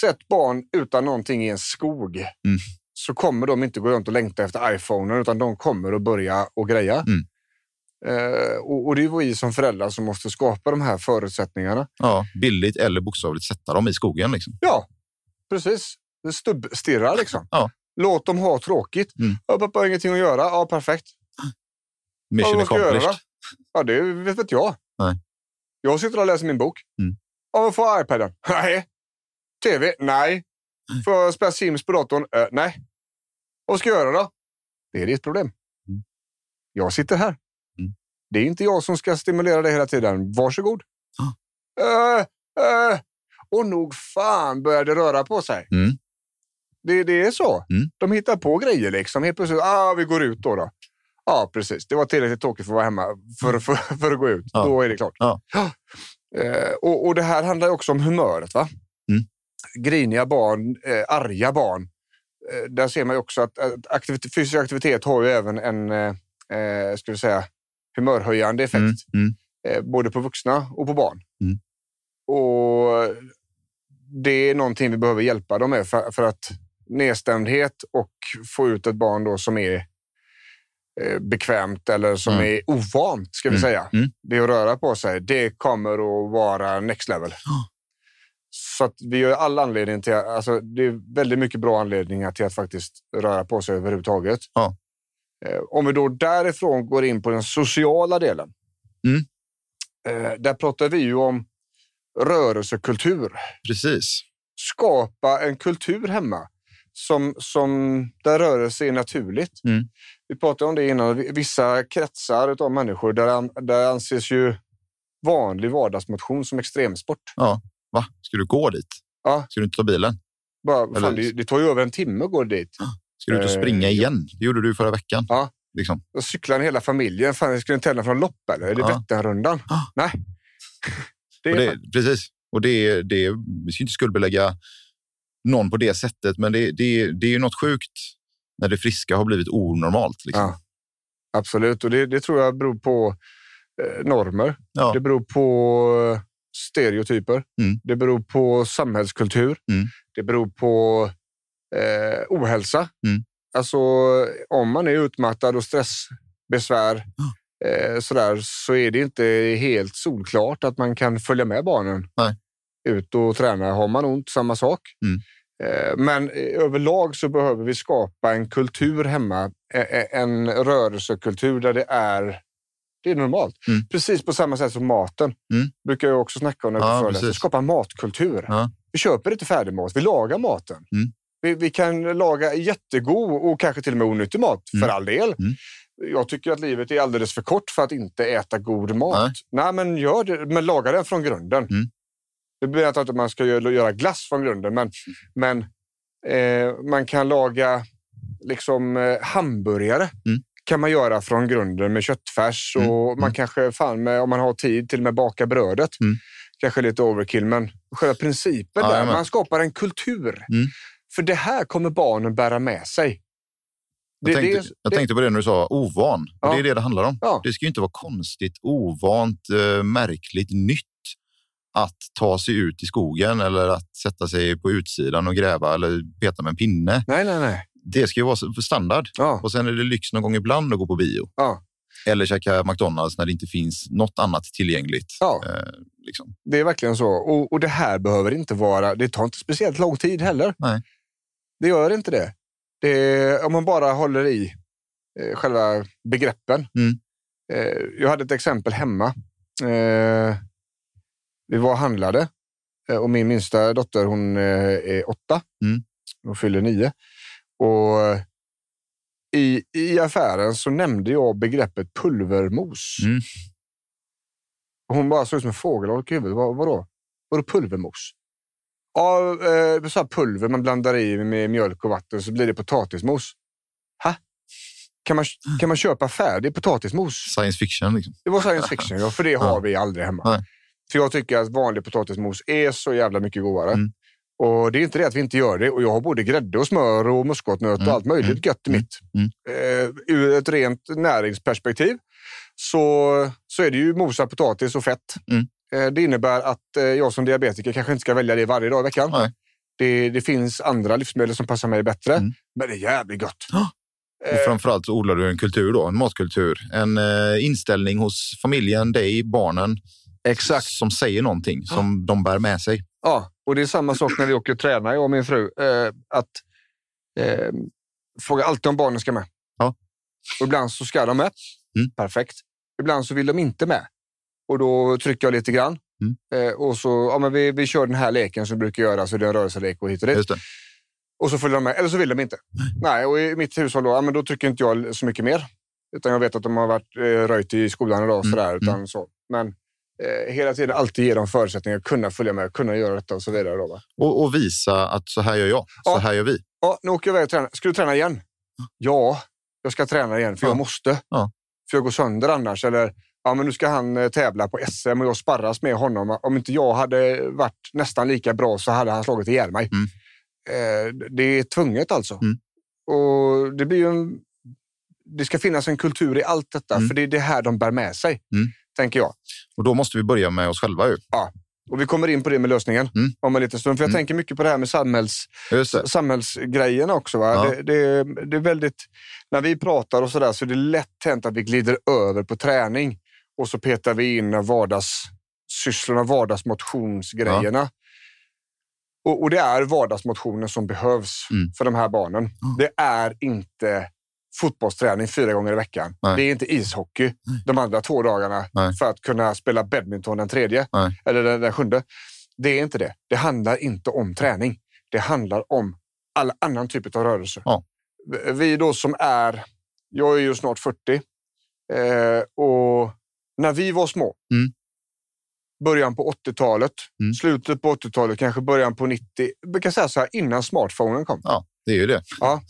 S2: Sätt barn utan någonting i en skog
S3: mm
S2: så kommer de inte gå runt och längta efter iPhonen utan de kommer att börja och greja.
S3: Mm.
S2: Eh, och, och, det är vi som föräldrar som måste skapa de här förutsättningarna.
S3: Ja, billigt eller bokstavligt sätta dem i skogen. Liksom.
S2: Ja, precis. Stubbstirra liksom.
S3: Ja.
S2: Låt dem ha tråkigt.
S3: Mm.
S2: Ja, pappa har ingenting att göra. Ja, perfekt.
S3: Mission ja, accomplished.
S2: Ja, det vet inte jag.
S3: Nej.
S2: Jag sitter och läser min bok.
S3: Mm.
S2: Ja, vad får iPaden? Nej. TV? Nej. Får jag spela Sims på datorn? Uh, nej. Vad ska jag göra då? Det är ditt problem. Mm. Jag sitter här.
S3: Mm.
S2: Det är inte jag som ska stimulera dig hela tiden. Varsågod.
S3: Uh,
S2: uh. Och nog fan började röra på sig.
S3: Mm.
S2: Det, det är så.
S3: Mm.
S2: De hittar på grejer liksom. Helt plötsligt, ah, vi går ut då. då. Ja, precis. Det var tillräckligt tråkigt för att vara hemma för, för, för att gå ut.
S3: Ja.
S2: Då är det klart.
S3: Ja.
S2: Eh, och, och det här handlar också om humöret. va?
S3: Mm.
S2: Griniga barn, eh, arga barn. Eh, där ser man också att, att aktivit fysisk aktivitet har ju även en eh, eh, ska vi säga, humörhöjande effekt.
S3: Mm, mm.
S2: Eh, både på vuxna och på barn.
S3: Mm.
S2: Och Det är någonting vi behöver hjälpa dem med för, för att nedstämdhet och få ut ett barn då som är bekvämt eller som
S3: Mm.
S2: är ovant, ska vi
S3: Mm,
S2: säga,
S3: mm.
S2: vid att röra på sig. Det kommer att vara next level. Så att vi har all anledning till, alltså det är väldigt mycket bra anledningar till att faktiskt röra på sig överhuvudtaget.
S3: Ja.
S2: Eh, Om vi då därifrån går in på den sociala delen.
S3: Mm.
S2: Eh, Där pratar vi ju om rörelsekultur.
S3: Precis.
S2: Skapa en kultur hemma som, som där rörelse är naturligt.
S3: Mm.
S2: Vi pratade om det innan. Vissa kretsar av människor där, där anses ju vanlig vardagsmotion som extremsport.
S3: Va? Ska du gå dit?
S2: Ja.
S3: Ska du inte ta bilen?
S2: Bara, fan, det, det tar ju över en timme att gå dit.
S3: Ska du ut och
S2: Eh,
S3: springa igen? Det gjorde du förra veckan.
S2: Ja.
S3: Liksom.
S2: Och cyklar hela familjen. Fan, ska ni tävla från lopp eller? Är det
S3: Ja.
S2: Vätternrundan?
S3: Ja.
S2: Nej. Det är,
S3: det, precis. Och det, det, vi ska inte skuldbelägga någon på det sättet, men det, det, det är ju något sjukt när det friska har blivit onormalt. Liksom.
S2: Ja. Absolut, och det, det tror jag beror på eh, normer.
S3: Ja.
S2: Det beror på stereotyper.
S3: Mm.
S2: Det beror på samhällskultur.
S3: Mm.
S2: Det beror på eh, ohälsa.
S3: Mm.
S2: Alltså om man är utmattad och stressbesvär eh, sådär, så är det inte helt solklart att man kan följa med barnen
S3: Nej.
S2: ut och träna. Har man ont, samma sak.
S3: Mm.
S2: Eh, Men eh, överlag så behöver vi skapa en kultur hemma, eh, eh, en rörelsekultur där det är, det är normalt.
S3: Mm.
S2: Precis på samma sätt som maten.
S3: Mm.
S2: brukar jag också snacka om när
S3: Ja,
S2: jag
S3: precis.
S2: Skapa matkultur.
S3: Ja.
S2: Vi köper inte färdigmat, vi lagar maten.
S3: Mm.
S2: Vi, vi kan laga jättegod och kanske till och med onyttig mat,
S3: Mm.
S2: för all del.
S3: Mm.
S2: Jag tycker att livet är alldeles för kort för att inte äta god mat.
S3: Nej.
S2: Nej, men gör det. Men laga den från grunden.
S3: Mm.
S2: Det betyder inte att man ska göra, göra glass från grunden, men, men eh, man kan laga liksom eh, hamburgare.
S3: Mm.
S2: Kan man göra från grunden med köttfärs
S3: Mm.
S2: och man
S3: Mm.
S2: kanske, fan med, om man har tid, till och med baka brödet.
S3: Mm.
S2: Kanske lite overkill, men själva principen
S3: Ja,
S2: där, man skapar en kultur.
S3: Mm.
S2: För det här kommer barnen bära med sig. Det,
S3: Jag, tänkte,
S2: det,
S3: jag
S2: det,
S3: tänkte på det när du sa ovan.
S2: Ja.
S3: Det är det det handlar om.
S2: Ja.
S3: Det ska inte vara konstigt, ovant, eh, märkligt, nytt att ta sig ut i skogen eller att sätta sig på utsidan och gräva eller peta med en pinne.
S2: nej, nej, nej.
S3: Det ska ju vara standard.
S2: Ja,
S3: Och sen är det lyx någon gång ibland att gå på bio.
S2: ja,
S3: Eller käka McDonalds när det inte finns något annat tillgängligt.
S2: ja.
S3: Eh, liksom.
S2: Det är verkligen så. Och, och det här behöver inte vara... Det tar inte speciellt lång tid heller.
S3: Nej.
S2: Det gör inte det. det om man bara håller i eh, själva begreppen.
S3: Mm.
S2: Eh, jag hade ett exempel hemma. Eh, vi var och handlade eh, och min minsta dotter hon eh, är åtta.
S3: Mm.
S2: Hon fyller nio. Och eh, i, I affären så nämnde jag begreppet pulvermos.
S3: Mm.
S2: Och Hon bara såg ut som en fågelholk i huvudet. Vad, vadå? Vadå pulvermos? Ja, eh, så pulver man blandar i med mjölk och vatten så blir det potatismos. Ha? Kan man, kan man köpa färdig potatismos?
S3: Science fiction. Liksom.
S2: Det var science fiction, ja, för det har vi aldrig hemma.
S3: Nej.
S2: För jag tycker att vanlig potatismos är så jävla mycket godare.
S3: Mm.
S2: Och det är inte det att vi inte gör det. Och jag har både grädde och smör och muskotnöt
S3: Mm,
S2: och allt möjligt
S3: mm,
S2: gött i
S3: mm,
S2: mitt.
S3: mm.
S2: Eh, ur ett rent näringsperspektiv så, så är det ju mosad potatis och fett.
S3: Mm.
S2: Eh, det innebär att eh, jag som diabetiker kanske inte ska välja det varje dag i veckan.
S3: Nej.
S2: Det, det finns andra livsmedel som passar mig bättre,
S3: Mm.
S2: men det är jävligt gott.
S3: Ja.
S2: Eh,
S3: Och framförallt så odlar du en kultur, då, en matkultur. En eh, inställning hos familjen, dig, barnen.
S2: Exakt.
S3: Som säger någonting som de bär med sig.
S2: Ja, och det är samma sak när vi åker och tränar, jag och min fru. Eh, att eh, Fråga alltid om barnen ska med.
S3: Ja.
S2: Och ibland så ska de med.
S3: Mm.
S2: Perfekt. Ibland så vill de inte med. Och då trycker jag lite grann.
S3: Mm.
S2: Eh, och så, ja, men vi, vi kör den här leken som vi brukar göra, så det är en rörelselek och hit och dit. Och så följer de med, eller så vill de inte. Nej, och i mitt hushåll då, ja, men då trycker inte jag så mycket mer. Utan jag vet att de har varit eh, röjt i skolan idag.
S3: Mm,
S2: Sådär, utan
S3: mm.
S2: så. Men hela tiden alltid ge dem förutsättningar att kunna följa med, kunna göra detta och så vidare. Då?
S3: Och, och visa att så här gör jag, så
S2: Ja.
S3: här gör vi.
S2: Ja, nu åker jag iväg och tränar. Ska du träna igen? Ja, jag ska träna igen för
S3: Ja.
S2: jag måste.
S3: Ja.
S2: För jag går sönder annars. Eller ja, men nu ska han eh, tävla på SM och jag sparras med honom. Om inte jag hade varit nästan lika bra så hade han slagit ihjäl mig.
S3: Mm.
S2: Eh, det är tvunget alltså.
S3: Mm.
S2: Och det blir ju en, det ska finnas en kultur i allt detta,
S3: Mm.
S2: för det är det här de bär med sig,
S3: Mm.
S2: Tänker jag.
S3: Och då måste vi börja med oss själva. Ju.
S2: Och vi kommer in på det med lösningen
S3: Mm.
S2: om en liten stund. För jag
S3: Mm.
S2: tänker mycket på det här med samhälls, samhällsgrejerna också. Va?
S3: Ja.
S2: Det, det, det är väldigt, när vi pratar och sådär så är det lätt hänt att vi glider över på träning och så petar vi in vardagssysslorna, vardagsmotionsgrejerna. Och, och det är vardagsmotionen som behövs
S3: Mm.
S2: för de här barnen. Det är inte fotbollsträning fyra gånger i veckan.
S3: Nej.
S2: Det är inte ishockey de andra två dagarna
S3: Nej.
S2: för att kunna spela badminton den tredje eller den, den sjunde. Det är inte det. Det handlar inte om träning. Det handlar om all annan typ av rörelse.
S3: Ja.
S2: Vi då som är, jag är ju snart 40 eh, och när vi var små,
S3: Mm.
S2: början på 80-talet,
S3: Mm.
S2: slutet på 80-talet, kanske början på 90, jag brukar säga så här innan smartphonen kom.
S3: Ja, det är ju det.
S2: Ja.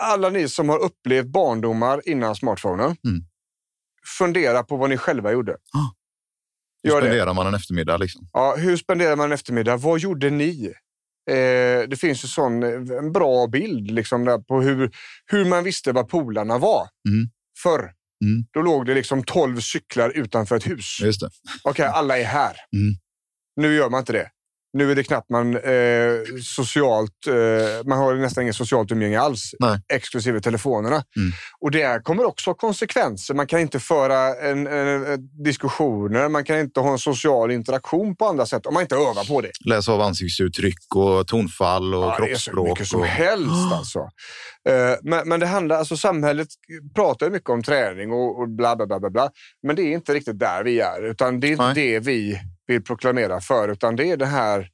S2: Alla ni som har upplevt barndomar innan smartphonen,
S3: Mm.
S2: fundera på vad ni själva gjorde.
S3: Hur
S2: Gör det.
S3: spenderar man en eftermiddag? Liksom?
S2: Ja, hur spenderar man en eftermiddag? Vad gjorde ni? Eh, det finns ju sån, eh, en bra bild liksom på hur, hur man visste vad polarna var
S3: Mm.
S2: förr.
S3: Mm.
S2: Då låg det liksom 12 cyklar utanför ett hus.
S3: Just.
S2: Okej, alla är här.
S3: Mm.
S2: Nu gör man inte det. Nu är det knappt man eh, socialt, eh, man har nästan inget socialt umgänge alls,
S3: Nej.
S2: exklusive telefonerna.
S3: Mm.
S2: Och det kommer också ha konsekvenser. Man kan inte föra en, en, en diskussioner, man kan inte ha en social interaktion på andra sätt om man inte övar på det.
S3: Läsa av ansiktsuttryck och tonfall och
S2: Ja, det är så
S3: kroppsspråk.
S2: mycket som
S3: och...
S2: helst alltså. Eh, Men, men det handlar, alltså samhället pratar mycket om träning och, och bla, bla, bla, bla, bla. Men det är inte riktigt där vi är, utan det är inte
S3: Nej.
S2: det vi vill proklamera för, utan det är det här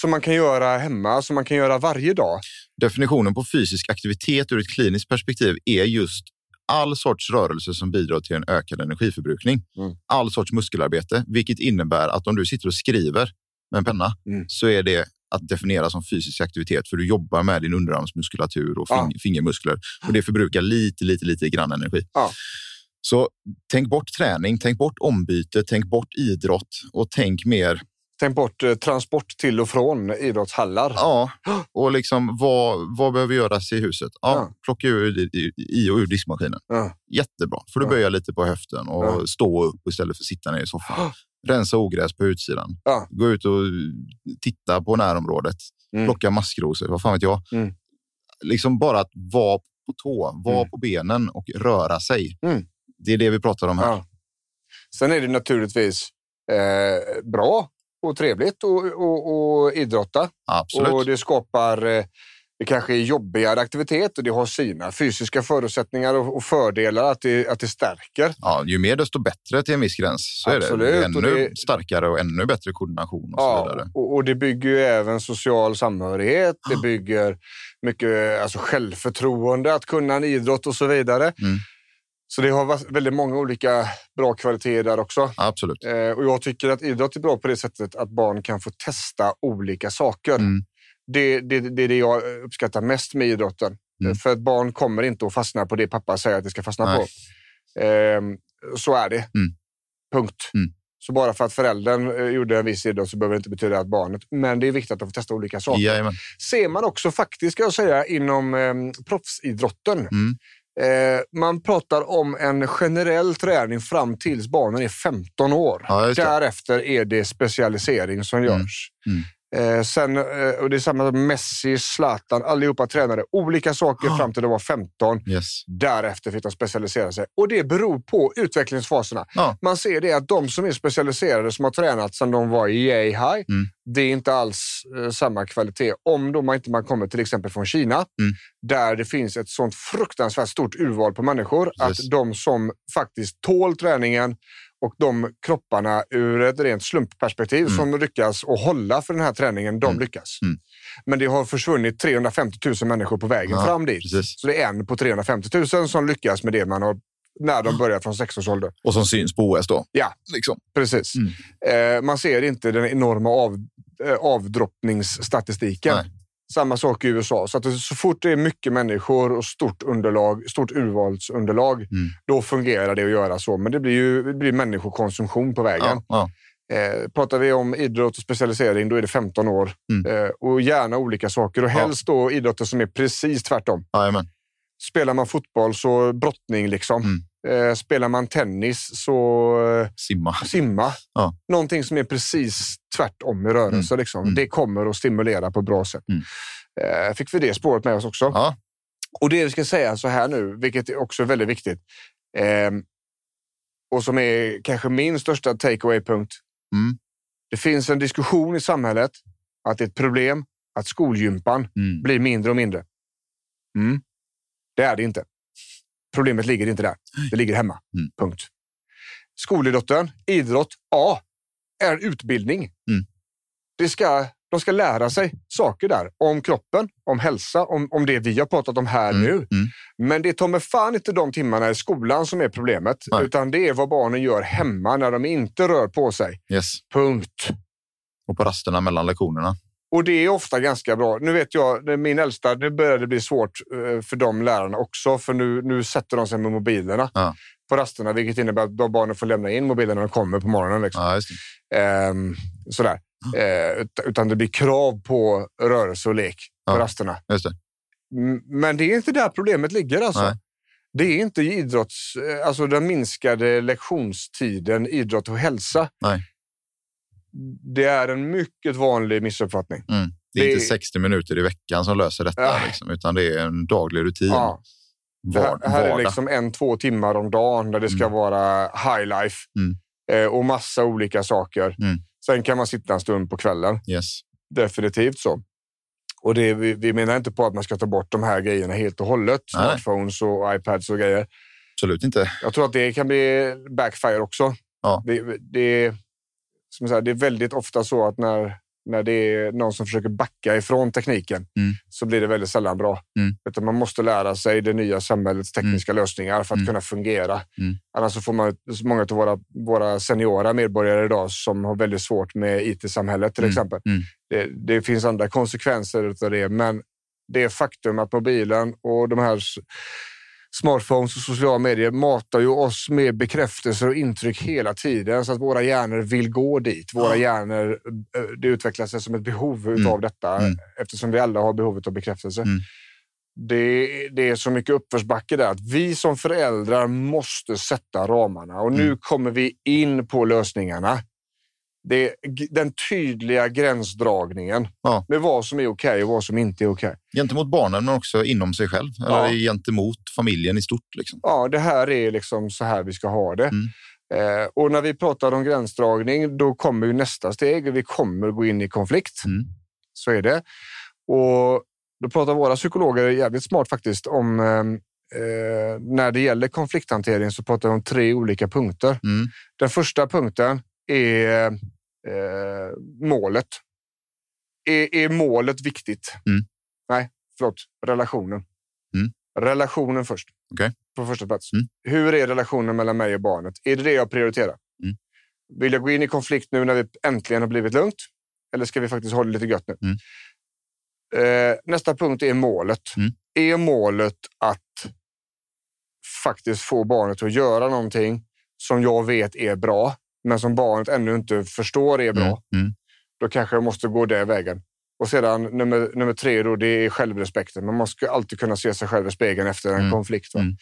S2: som man kan göra hemma, som man kan göra varje dag.
S3: Definitionen på fysisk aktivitet ur ett kliniskt perspektiv är just all sorts rörelse som bidrar till en ökad energiförbrukning.
S2: Mm.
S3: All sorts muskelarbete, vilket innebär att om du sitter och skriver med en penna
S2: Mm.
S3: så är det att definiera som fysisk aktivitet för du jobbar med din underarmsmuskulatur och
S2: Ja.
S3: fing- fingermuskler och det förbrukar lite, lite, lite grann energi.
S2: Ja.
S3: Så tänk bort träning, tänk bort ombyte, tänk bort idrott och tänk mer
S2: Tänk bort eh, transport till och från idrottshallar.
S3: Ja, och liksom vad, vad behöver göras i huset? Ja,
S2: Ja.
S3: Plocka ur i, i, och ur diskmaskinen.
S2: Ja.
S3: Jättebra, för du
S2: Ja.
S3: böja lite på höften och
S2: Ja.
S3: stå upp istället för att sitta ner i soffan. Rensa ogräs på utsidan. Gå ut och titta på närområdet.
S2: Mm.
S3: Plocka maskrosor, vad fan vet jag.
S2: Mm.
S3: Liksom bara att vara på tå, vara
S2: Mm.
S3: på benen och röra sig.
S2: Mm.
S3: Det är det vi pratar om här.
S2: Ja. Sen är det naturligtvis eh, bra och trevligt att och, och idrotta.
S3: Absolut.
S2: Och det skapar eh, det kanske är jobbigare aktivitet och det har sina fysiska förutsättningar och, och fördelar att det, att det stärker.
S3: Ja, ju mer desto bättre till en viss gräns. Så är
S2: Absolut,
S3: det.
S2: och
S3: Ännu
S2: det-
S3: starkare och ännu bättre koordination och så
S2: Ja,
S3: vidare.
S2: och, och det bygger ju även social samhörighet. Det bygger mycket alltså självförtroende att kunna en idrott och så vidare.
S3: Mm.
S2: Så det har väldigt många olika bra kvaliteter där också.
S3: Absolut.
S2: Eh, och jag tycker att idrott är bra på det sättet att barn kan få testa olika saker.
S3: Mm.
S2: Det, det, det är det jag uppskattar mest med idrotten.
S3: Mm.
S2: För ett barn kommer inte att fastna på det pappa säger att det ska fastna
S3: Nej.
S2: på. Eh, så är det.
S3: Mm.
S2: Punkt.
S3: Mm.
S2: Så bara för att föräldern eh, gjorde en viss idrott så behöver det inte betyda att barnet... Men det är viktigt att de får testa olika saker.
S3: Jajamän.
S2: Ser man också faktiskt, ska jag säga, inom eh, proffsidrotten.
S3: Mm.
S2: Eh, man pratar om en generell träning fram tills barnen är 15 år.
S3: Ja.
S2: Därefter är det specialisering som görs.
S3: Mm.
S2: Eh, sen, eh, och det är samma som Messi, Zlatan, allihopa tränade olika saker
S3: Ah.
S2: fram till de var 15.
S3: Yes.
S2: Därefter fick de specialisera sig. Och det beror på utvecklingsfaserna.
S3: Ja.
S2: Man ser det att de som är specialiserade, som har tränat sedan de var i yay high,
S3: Mm.
S2: det är inte alls eh, samma kvalitet. Om då man inte man kommer till exempel från Kina,
S3: Mm.
S2: där det finns ett sånt fruktansvärt stort urval på människor,
S3: Precis.
S2: att de som faktiskt tål träningen och de kropparna ur ett rent slumpperspektiv
S3: Mm.
S2: som lyckas att hålla för den här träningen, de
S3: Mm.
S2: lyckas.
S3: Mm.
S2: Men det har försvunnit 350 000 människor på vägen
S3: Ja,
S2: fram dit.
S3: precis.
S2: Så det är en på 350 000 som lyckas med det man har när de börjar från sex års ålder.
S3: Och som syns på OS då.
S2: Ja.
S3: Liksom.
S2: Precis.
S3: Mm.
S2: Eh, man ser inte den enorma av, eh, avdroppningsstatistiken.
S3: Nej.
S2: Samma sak i USA. Så, att så fort det är mycket människor och stort underlag, stort urvalsunderlag,
S3: Mm.
S2: då fungerar det att göra så. Men det blir ju det blir människokonsumtion på vägen.
S3: Ja, ja.
S2: Eh, pratar vi om idrott och specialisering, då är det 15 år.
S3: Mm.
S2: Eh, och gärna olika saker. Och helst då idrotter som är precis tvärtom.
S3: Jajamän.
S2: Spelar man fotboll så brottning liksom.
S3: Mm.
S2: Eh, spelar man tennis så eh,
S3: Simma.
S2: simma.
S3: Ja.
S2: Någonting som är precis tvärtom i rörelse. Liksom.
S3: Mm.
S2: Det kommer att stimulera på ett bra sätt.
S3: Mm.
S2: Eh, fick vi det spåret med oss också.
S3: Ja.
S2: Och det vi ska säga så här nu, vilket också är väldigt viktigt. Eh, och som är kanske min största take-away-punkt.
S3: Mm.
S2: Det finns en diskussion i samhället att det är ett problem att skolgympan
S3: Mm.
S2: blir mindre och mindre. Mm. Det är det inte. Problemet ligger inte där. Det ligger hemma.
S3: Mm.
S2: Punkt. Skolidrotten, idrott, ja, är utbildning.
S3: Mm.
S2: Det ska, de ska lära sig saker där om kroppen, om hälsa, om, om det vi har pratat om här
S3: Mm.
S2: nu.
S3: Mm.
S2: Men det tar med fan inte de timmarna i skolan som är problemet,
S3: Nej.
S2: utan det är vad barnen gör hemma när de inte rör på sig.
S3: Yes.
S2: Punkt.
S3: Och på rasterna mellan lektionerna.
S2: Och det är ofta ganska bra. Nu vet jag, det min äldsta, det började bli svårt eh, för de lärarna också, för nu, nu sätter de sig med mobilerna
S3: Ja.
S2: på rasterna, vilket innebär att de barnen får lämna in mobilerna när de kommer på morgonen. Liksom.
S3: Ja, det.
S2: Ehm, sådär. Eh, ut- utan det blir krav på rörelse och lek på rasterna.
S3: Det.
S2: Men det är inte där problemet ligger. Alltså.
S3: Nej.
S2: Det är inte idrotts, eh, alltså den minskade lektionstiden idrott och hälsa.
S3: Nej.
S2: Det är en mycket vanlig missuppfattning.
S3: Mm. Det är
S2: Det-
S3: inte 60 minuter i veckan som löser detta,
S2: Ja.
S3: liksom, utan det är en daglig rutin.
S2: Ja. Det här,
S3: Var,
S2: här är liksom en, två timmar om dagen där det ska
S3: Mm.
S2: vara high life
S3: Mm.
S2: eh, och massa olika saker.
S3: Mm.
S2: Sen kan man sitta en stund på kvällen.
S3: Yes.
S2: Definitivt så. Och det, vi, vi menar inte på att man ska ta bort de här grejerna helt och hållet.
S3: Nej.
S2: Smartphones och iPads och grejer.
S3: Absolut inte.
S2: Jag tror att det kan bli backfire också.
S3: Ja.
S2: Det, det, som säger, det är väldigt ofta så att när, när det är någon som försöker backa ifrån tekniken
S3: Mm.
S2: så blir det väldigt sällan bra.
S3: Mm.
S2: Utan man måste lära sig det nya samhällets tekniska lösningar för att
S3: Mm.
S2: kunna fungera.
S3: Mm.
S2: Annars så får man många av våra, våra seniora medborgare idag som har väldigt svårt med IT-samhället till
S3: Mm.
S2: exempel.
S3: Mm.
S2: Det, det finns andra konsekvenser av det, men det faktum att mobilen och de här smartphones och sociala medier matar ju oss med bekräftelser och intryck hela tiden så att våra hjärnor vill gå dit. Våra
S3: Ja.
S2: hjärnor, eh, det utvecklar sig som ett behov
S3: Mm.
S2: av detta
S3: Mm.
S2: eftersom vi alla har behovet av bekräftelse.
S3: Mm.
S2: Det, det är så mycket uppförsbacke där att vi som föräldrar måste sätta ramarna och nu
S3: Mm.
S2: kommer vi in på lösningarna. Det den tydliga gränsdragningen
S3: Ja.
S2: med vad som är okej och vad som inte är okej.
S3: Gentemot barnen, men också inom sig själv.
S2: Ja.
S3: Eller gentemot familjen i stort. Liksom.
S2: Ja, det här är liksom så här vi ska ha det.
S3: Mm.
S2: Eh, och när vi pratar om gränsdragning, då kommer ju nästa steg. Vi kommer gå in i konflikt.
S3: Mm.
S2: Så är det. Och då pratar våra psykologer jävligt smart faktiskt om eh, eh, när det gäller konflikthantering så pratar vi om tre olika punkter.
S3: Mm.
S2: Den första punkten är eh, målet. Är, är målet viktigt?
S3: Mm.
S2: Nej, förlåt. Relationen.
S3: Mm.
S2: Relationen först.
S3: Okej.
S2: På första plats.
S3: Mm.
S2: Hur är relationen mellan mig och barnet? Är det det jag prioriterar?
S3: Mm.
S2: Vill jag gå in i konflikt nu när vi äntligen har blivit lugnt? Eller ska vi faktiskt det lite gött nu?
S3: Mm.
S2: Eh, nästa punkt är målet.
S3: Mm.
S2: Är målet att faktiskt få barnet att göra någonting som jag vet är bra, men som barnet ännu inte förstår är bra,
S3: Mm. Mm.
S2: då kanske jag måste gå den vägen. Och sedan nummer, nummer tre, då, det är självrespekten. Man måste alltid kunna se sig själv i spegeln efter en
S3: Mm.
S2: konflikt.
S3: Mm.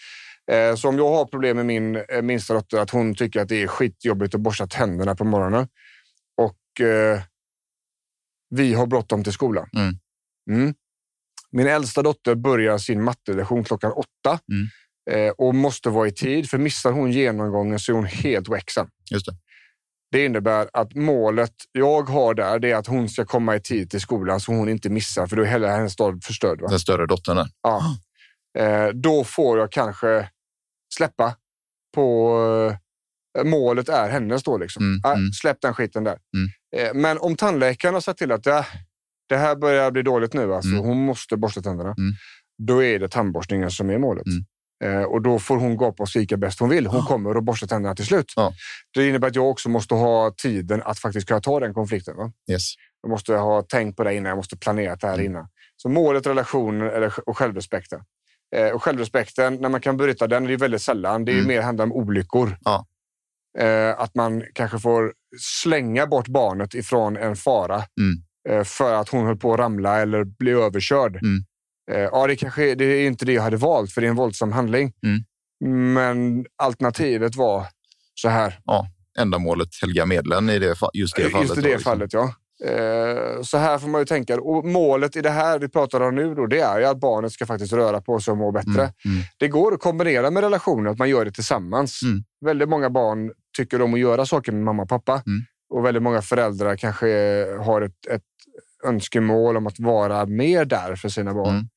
S2: Eh, så om jag har problem med min eh, minsta dotter, att hon tycker att det är skitjobbigt att borsta tänderna på morgonen och eh, vi har bråttom till skolan.
S3: Mm.
S2: Mm. Min äldsta dotter börjar sin mattelektion klockan åtta
S3: Mm.
S2: eh, och måste vara i tid, för missar hon genomgången så är hon helt väck sen.
S3: Just det.
S2: Det innebär att målet jag har där det är att hon ska komma i tid till skolan så hon inte missar, för då är hela hennes dag förstörd. Va?
S3: Den större dottern där.
S2: Ja. Eh, då får jag kanske släppa på eh, målet är hennes då. Liksom.
S3: Mm,
S2: Ah,
S3: mm.
S2: Släpp den skiten där.
S3: Mm.
S2: Eh, men om tandläkaren har sagt till att ja, det här börjar bli dåligt nu, alltså,
S3: Mm.
S2: hon måste borsta tänderna.
S3: Mm.
S2: Då är det tandborstningen som är målet. Eh, och då får hon gapa och skrika bäst hon vill. Hon
S3: Ja.
S2: kommer att borsta tänderna till slut.
S3: Ja.
S2: Det innebär att jag också måste ha tiden att faktiskt kunna ta den konflikten. Va?
S3: Yes.
S2: Jag måste ha tänkt på det innan, jag måste planera det här
S3: Mm.
S2: innan. Så målet, relationen och självrespekten. Eh, och självrespekten, när man kan bryta den, det är väldigt sällan. Det är
S3: Mm.
S2: mer handlar om olyckor.
S3: Ja.
S2: Eh, att man kanske får slänga bort barnet ifrån en fara
S3: Mm.
S2: eh, för att hon höll på att ramla eller bli överkörd.
S3: Mm.
S2: Eh, ja, det, kanske, det är inte det jag hade valt, för det är en våldsam handling.
S3: Mm.
S2: Men alternativet var så här.
S3: Ändamålet helga medlen i det, just det fallet.
S2: Just i det
S3: liksom.
S2: fallet, ja. Eh, så här får man ju tänka. Och målet i det här vi pratar om nu, då, det är ju att barnet ska faktiskt röra på sig och må bättre.
S3: Mm. Mm.
S2: Det går att kombinera med relationer, att man gör det tillsammans.
S3: Mm.
S2: Väldigt många barn tycker om att göra saker med mamma och pappa.
S3: Mm.
S2: Och väldigt många föräldrar kanske har ett, ett önskemål om att vara mer där för sina barn
S3: Mm.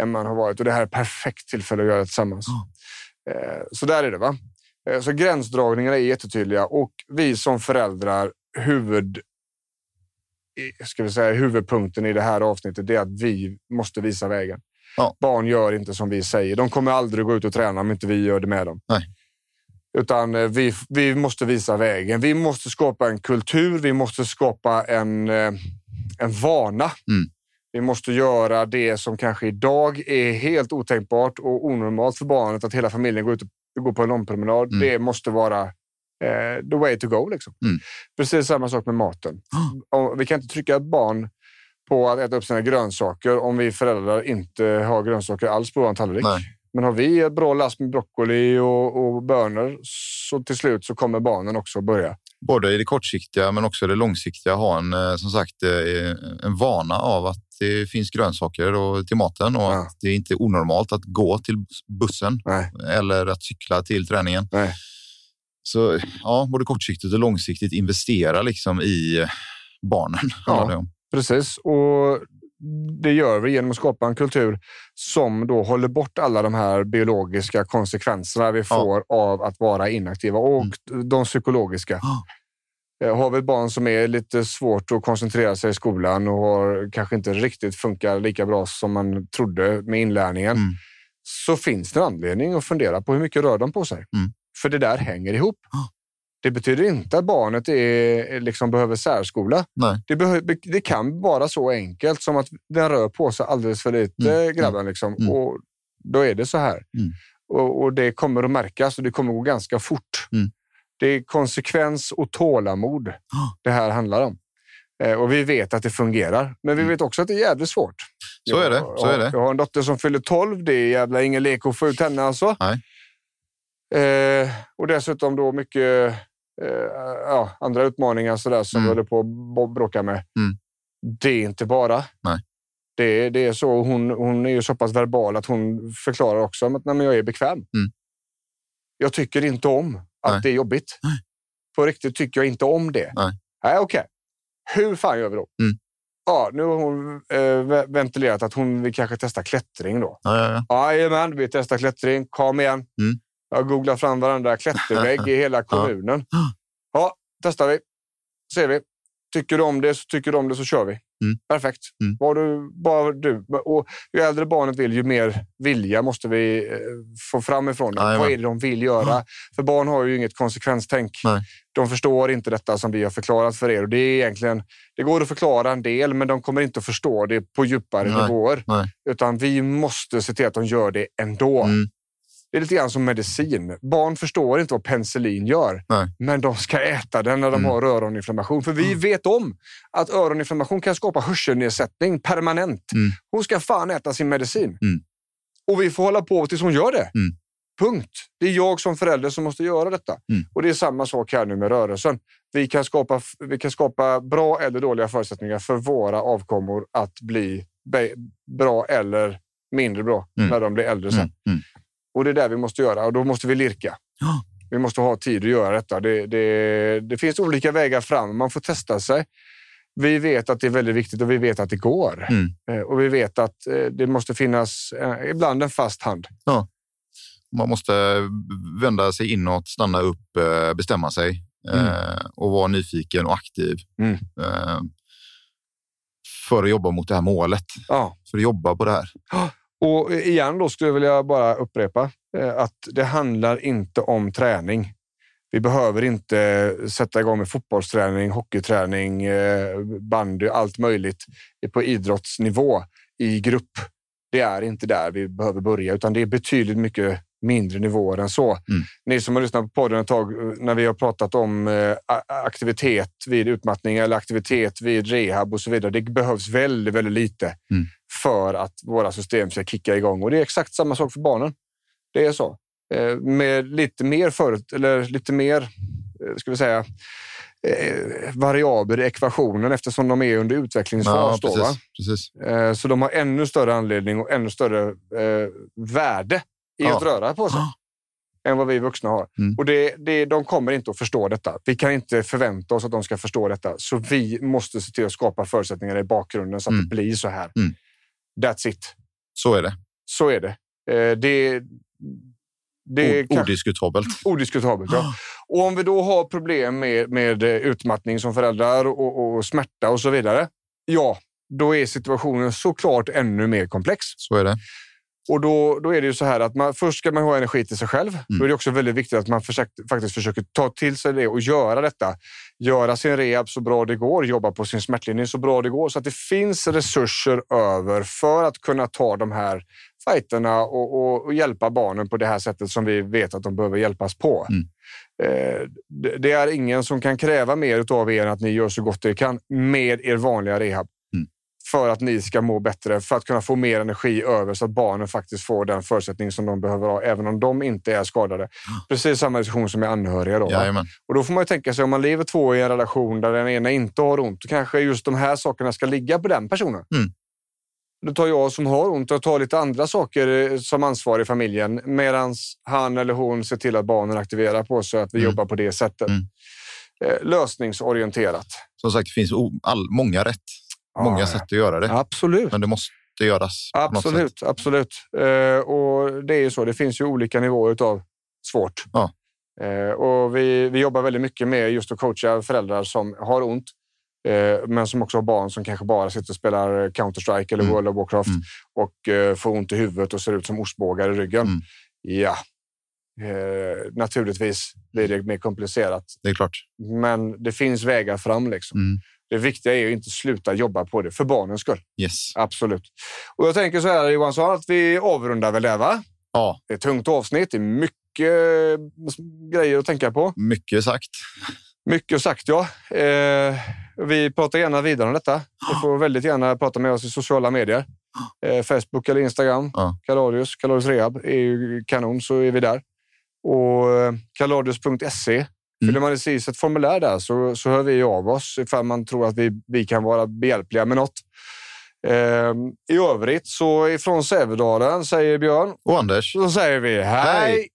S2: än man har varit. Och det här är perfekt tillfälle att göra det tillsammans. Eh, Så där är det. va? Eh, Så gränsdragningarna är jättetydliga och vi som föräldrar, huvud, ska vi säga, huvudpunkten i det här avsnittet är att vi måste visa vägen.
S3: Ja.
S2: Barn gör inte som vi säger. De kommer aldrig gå ut och träna om inte vi gör det med dem.
S3: Nej.
S2: Utan eh, vi, vi måste visa vägen. Vi måste skapa en kultur. Vi måste skapa en, en vana.
S3: Mm.
S2: Vi måste göra det som kanske idag är helt otänkbart och onormalt för barnet att hela familjen går ut och går på en långpromenad.
S3: Mm.
S2: Det måste vara eh, the way to go. Liksom.
S3: Mm.
S2: Precis samma sak med maten. Och vi kan inte trycka ett barn på att äta upp sina grönsaker om vi föräldrar inte har grönsaker alls på vår tallrik.
S3: Nej.
S2: Men har vi ett bra last med broccoli och, och bönor så till slut så kommer barnen också börja.
S3: Både i det kortsiktiga men också det långsiktiga ha en, eh, som sagt, eh, en vana av att det finns grönsaker och, till maten och
S2: Ja.
S3: att det inte är onormalt att gå till bussen
S2: Nej.
S3: eller att cykla till träningen.
S2: Nej.
S3: Så ja, både kortsiktigt och långsiktigt investera liksom i eh, barnen.
S2: Ja. Precis, och det gör vi genom att skapa en kultur som då håller bort alla de här biologiska konsekvenserna vi får av att vara inaktiva och de psykologiska.
S3: Ja.
S2: Eh, Har vi ett barn som är lite svårt att koncentrera sig i skolan och har, kanske inte riktigt funkar lika bra som man trodde med inlärningen
S3: Mm.
S2: så finns det anledning att fundera på hur mycket rör de på sig.
S3: Mm.
S2: För det där hänger ihop.
S3: Ja.
S2: Det betyder inte att barnet är, liksom behöver särskola. Det, behö- det kan vara så enkelt som att den rör på sig alldeles för lite,
S3: Mm,
S2: grabben. Liksom.
S3: mm.
S2: Och då är det så här.
S3: Mm.
S2: Och, och det kommer att märkas och det kommer att gå ganska fort.
S3: Mm.
S2: Det är konsekvens och tålamod det här handlar om. Eh, och vi vet att det fungerar, men vi
S3: Mm.
S2: vet också att det är jävligt svårt.
S3: Så är det, så är det.
S2: Jag har en dotter som fyller 12. Det är jävla ingen lek att få ut henne alltså.
S3: Nej.
S2: Eh, och dessutom då mycket ja, andra utmaningar sådär som
S3: Mm.
S2: vi håller på att bråka med.
S3: Mm.
S2: Det är inte bara.
S3: Nej.
S2: Det, det är så. Hon, hon är ju så pass verbal att hon förklarar också att nej, jag är bekväm.
S3: Mm.
S2: Jag tycker inte om att
S3: Nej.
S2: det är jobbigt.
S3: Nej.
S2: På riktigt tycker jag inte om det.
S3: Nej.
S2: Nej, okej. Hur fan gör vi då?
S3: Mm.
S2: Ja, nu har hon eh, ve- ventilerat att hon vill kanske testa klättring då.
S3: Ja, ja, ja.
S2: Jajamän, vi testar klättring. Kom igen.
S3: Mm.
S2: Jag googlar fram varandra klättervägg i hela kommunen. Ja, testar vi. Ser vi. Tycker du om det så tycker du om det så kör vi.
S3: Mm.
S2: Perfekt.
S3: Mm.
S2: Var du, bara du. Och ju äldre barnet vill, ju mer vilja måste vi eh, få fram ifrån dem. Vad är det de vill göra? För barn har ju inget konsekvenstänk.
S3: Nej.
S2: De förstår inte detta som vi har förklarat för er. Och det, är egentligen, det går att förklara en del, men de kommer inte att förstå det på djupare
S3: Nej.
S2: nivåer.
S3: Nej.
S2: Utan vi måste se till att de gör det ändå.
S3: Mm.
S2: Det är lite grann som medicin. Barn förstår inte vad penicillin gör,
S3: Nej.
S2: men de ska äta den när de
S3: Mm.
S2: har öroninflammation. För vi vet om att öroninflammation kan skapa hörselnedsättning permanent.
S3: Mm.
S2: Hon ska fan äta sin medicin.
S3: Mm.
S2: Och vi får hålla på tills hon gör det.
S3: Mm.
S2: Punkt. Det är jag som förälder som måste göra detta.
S3: Mm.
S2: Och det är samma sak här nu med rörelsen. Vi kan skapa, vi kan skapa bra eller dåliga förutsättningar för våra avkommor att bli bra eller mindre bra
S3: Mm.
S2: när de blir äldre sen.
S3: Mm. Mm.
S2: Och det är det vi måste göra och då måste vi lirka.
S3: Ja.
S2: Vi måste ha tid att göra detta. Det, det, det finns olika vägar fram. Man får testa sig. Vi vet att det är väldigt viktigt och vi vet att det går.
S3: Mm.
S2: Eh, Och vi vet att eh, det måste finnas eh, ibland en fast hand.
S3: Man måste vända sig inåt, stanna upp, bestämma sig eh, och vara nyfiken och aktiv.
S2: Mm.
S3: För att jobba mot det här målet.
S2: Ja.
S3: För att jobba på det här.
S2: Och igen då skulle jag vilja bara upprepa eh, att det handlar inte om träning. Vi behöver inte sätta igång med fotbollsträning, hockeyträning, eh, bandy, allt möjligt på idrottsnivå i grupp. Det är inte där vi behöver börja, utan det är betydligt mycket mindre nivåer än så. Mm. Ni som har lyssnat på podden ett tag eh, när vi har pratat om eh, aktivitet vid utmattning eller aktivitet vid rehab och så vidare. Det behövs väldigt, väldigt lite mm. för att våra system ska kicka igång och det är exakt samma sak för barnen. Det är så. Eh, med lite mer förut eller lite mer, ska vi säga, variabler i ekvationen eftersom de är under utvecklingsfas. Ja, precis, precis. Så de har ännu större anledning och ännu större värde i ja. att röra på sig än vad vi vuxna har. Mm. Och det, det, de kommer inte att förstå detta. Vi kan inte förvänta oss att de ska förstå detta. Så vi måste se till att skapa förutsättningar i bakgrunden så att mm. det blir så här. Mm. That's it.
S3: Så är det.
S2: Så är det. Eh, det,
S3: det är odiskutabelt.
S2: Odiskutabelt, ja. Och om vi då har problem med, med utmattning som föräldrar och, och smärta och så vidare. Ja, då är situationen såklart ännu mer komplex.
S3: Så är det.
S2: Och då, då är det ju så här att man, först ska man ha energi till sig själv. Mm. Då är det också väldigt viktigt att man försöker, faktiskt försöker ta till sig det och göra detta. Göra sin rehab så bra det går, jobba på sin smärtlinje så bra det går så att det finns resurser över för att kunna ta de här fighterna och, och, och hjälpa barnen på det här sättet som vi vet att de behöver hjälpas på. Mm. Eh, det, det är ingen som kan kräva mer av er än att ni gör så gott ni kan med er vanliga rehab för att ni ska må bättre, för att kunna få mer energi över så att barnen faktiskt får den förutsättning som de behöver ha, även om de inte är skadade. Precis samma diskussion som med anhöriga. Då, och då får man ju tänka sig om man lever två i en relation där den ena inte har ont, då kanske just de här sakerna ska ligga på den personen. Mm. Då tar jag som har ont och tar lite andra saker eh, som ansvarig i familjen medan han eller hon ser till att barnen aktiverar på sig, att vi mm. jobbar på det sättet. Mm. Eh, lösningsorienterat.
S3: Som sagt, det finns all, många rätt många sätt att göra det.
S2: Absolut.
S3: Men det måste göras.
S2: Absolut, absolut. Eh, och det är ju så. Det finns ju olika nivåer av svårt. Ja. Eh, och vi, vi jobbar väldigt mycket med just att coacha föräldrar som har ont, eh, men som också har barn som kanske bara sitter och spelar Counter-Strike eller mm. World of Warcraft mm. och eh, får ont i huvudet och ser ut som ostbågar i ryggen. Mm. Ja, Eh, naturligtvis blir det mer komplicerat.
S3: Det är klart.
S2: Men det finns vägar fram. Liksom. Mm. Det viktiga är att inte sluta jobba på det för barnens skull.
S3: Yes.
S2: Absolut. Och jag tänker så här Johansson, att vi avrundar väl där va?
S3: Ja.
S2: Det är ett tungt avsnitt. Det är mycket grejer att tänka på.
S3: Mycket sagt.
S2: Mycket sagt, ja. Eh, vi pratar gärna vidare om detta. Du får väldigt gärna prata med oss i sociala medier. Eh, Facebook eller Instagram. Ja. Kaladius, Kaladius Rehab är ju kanon, så är vi där. Och eh, kaladius.se Mm. Fyller man i ett formulär där så, så hör vi av oss ifall man tror att vi, vi kan vara behjälpliga med något. Eh, I övrigt så ifrån Sävedalen säger Björn
S3: och Anders
S2: så säger vi hej. hej.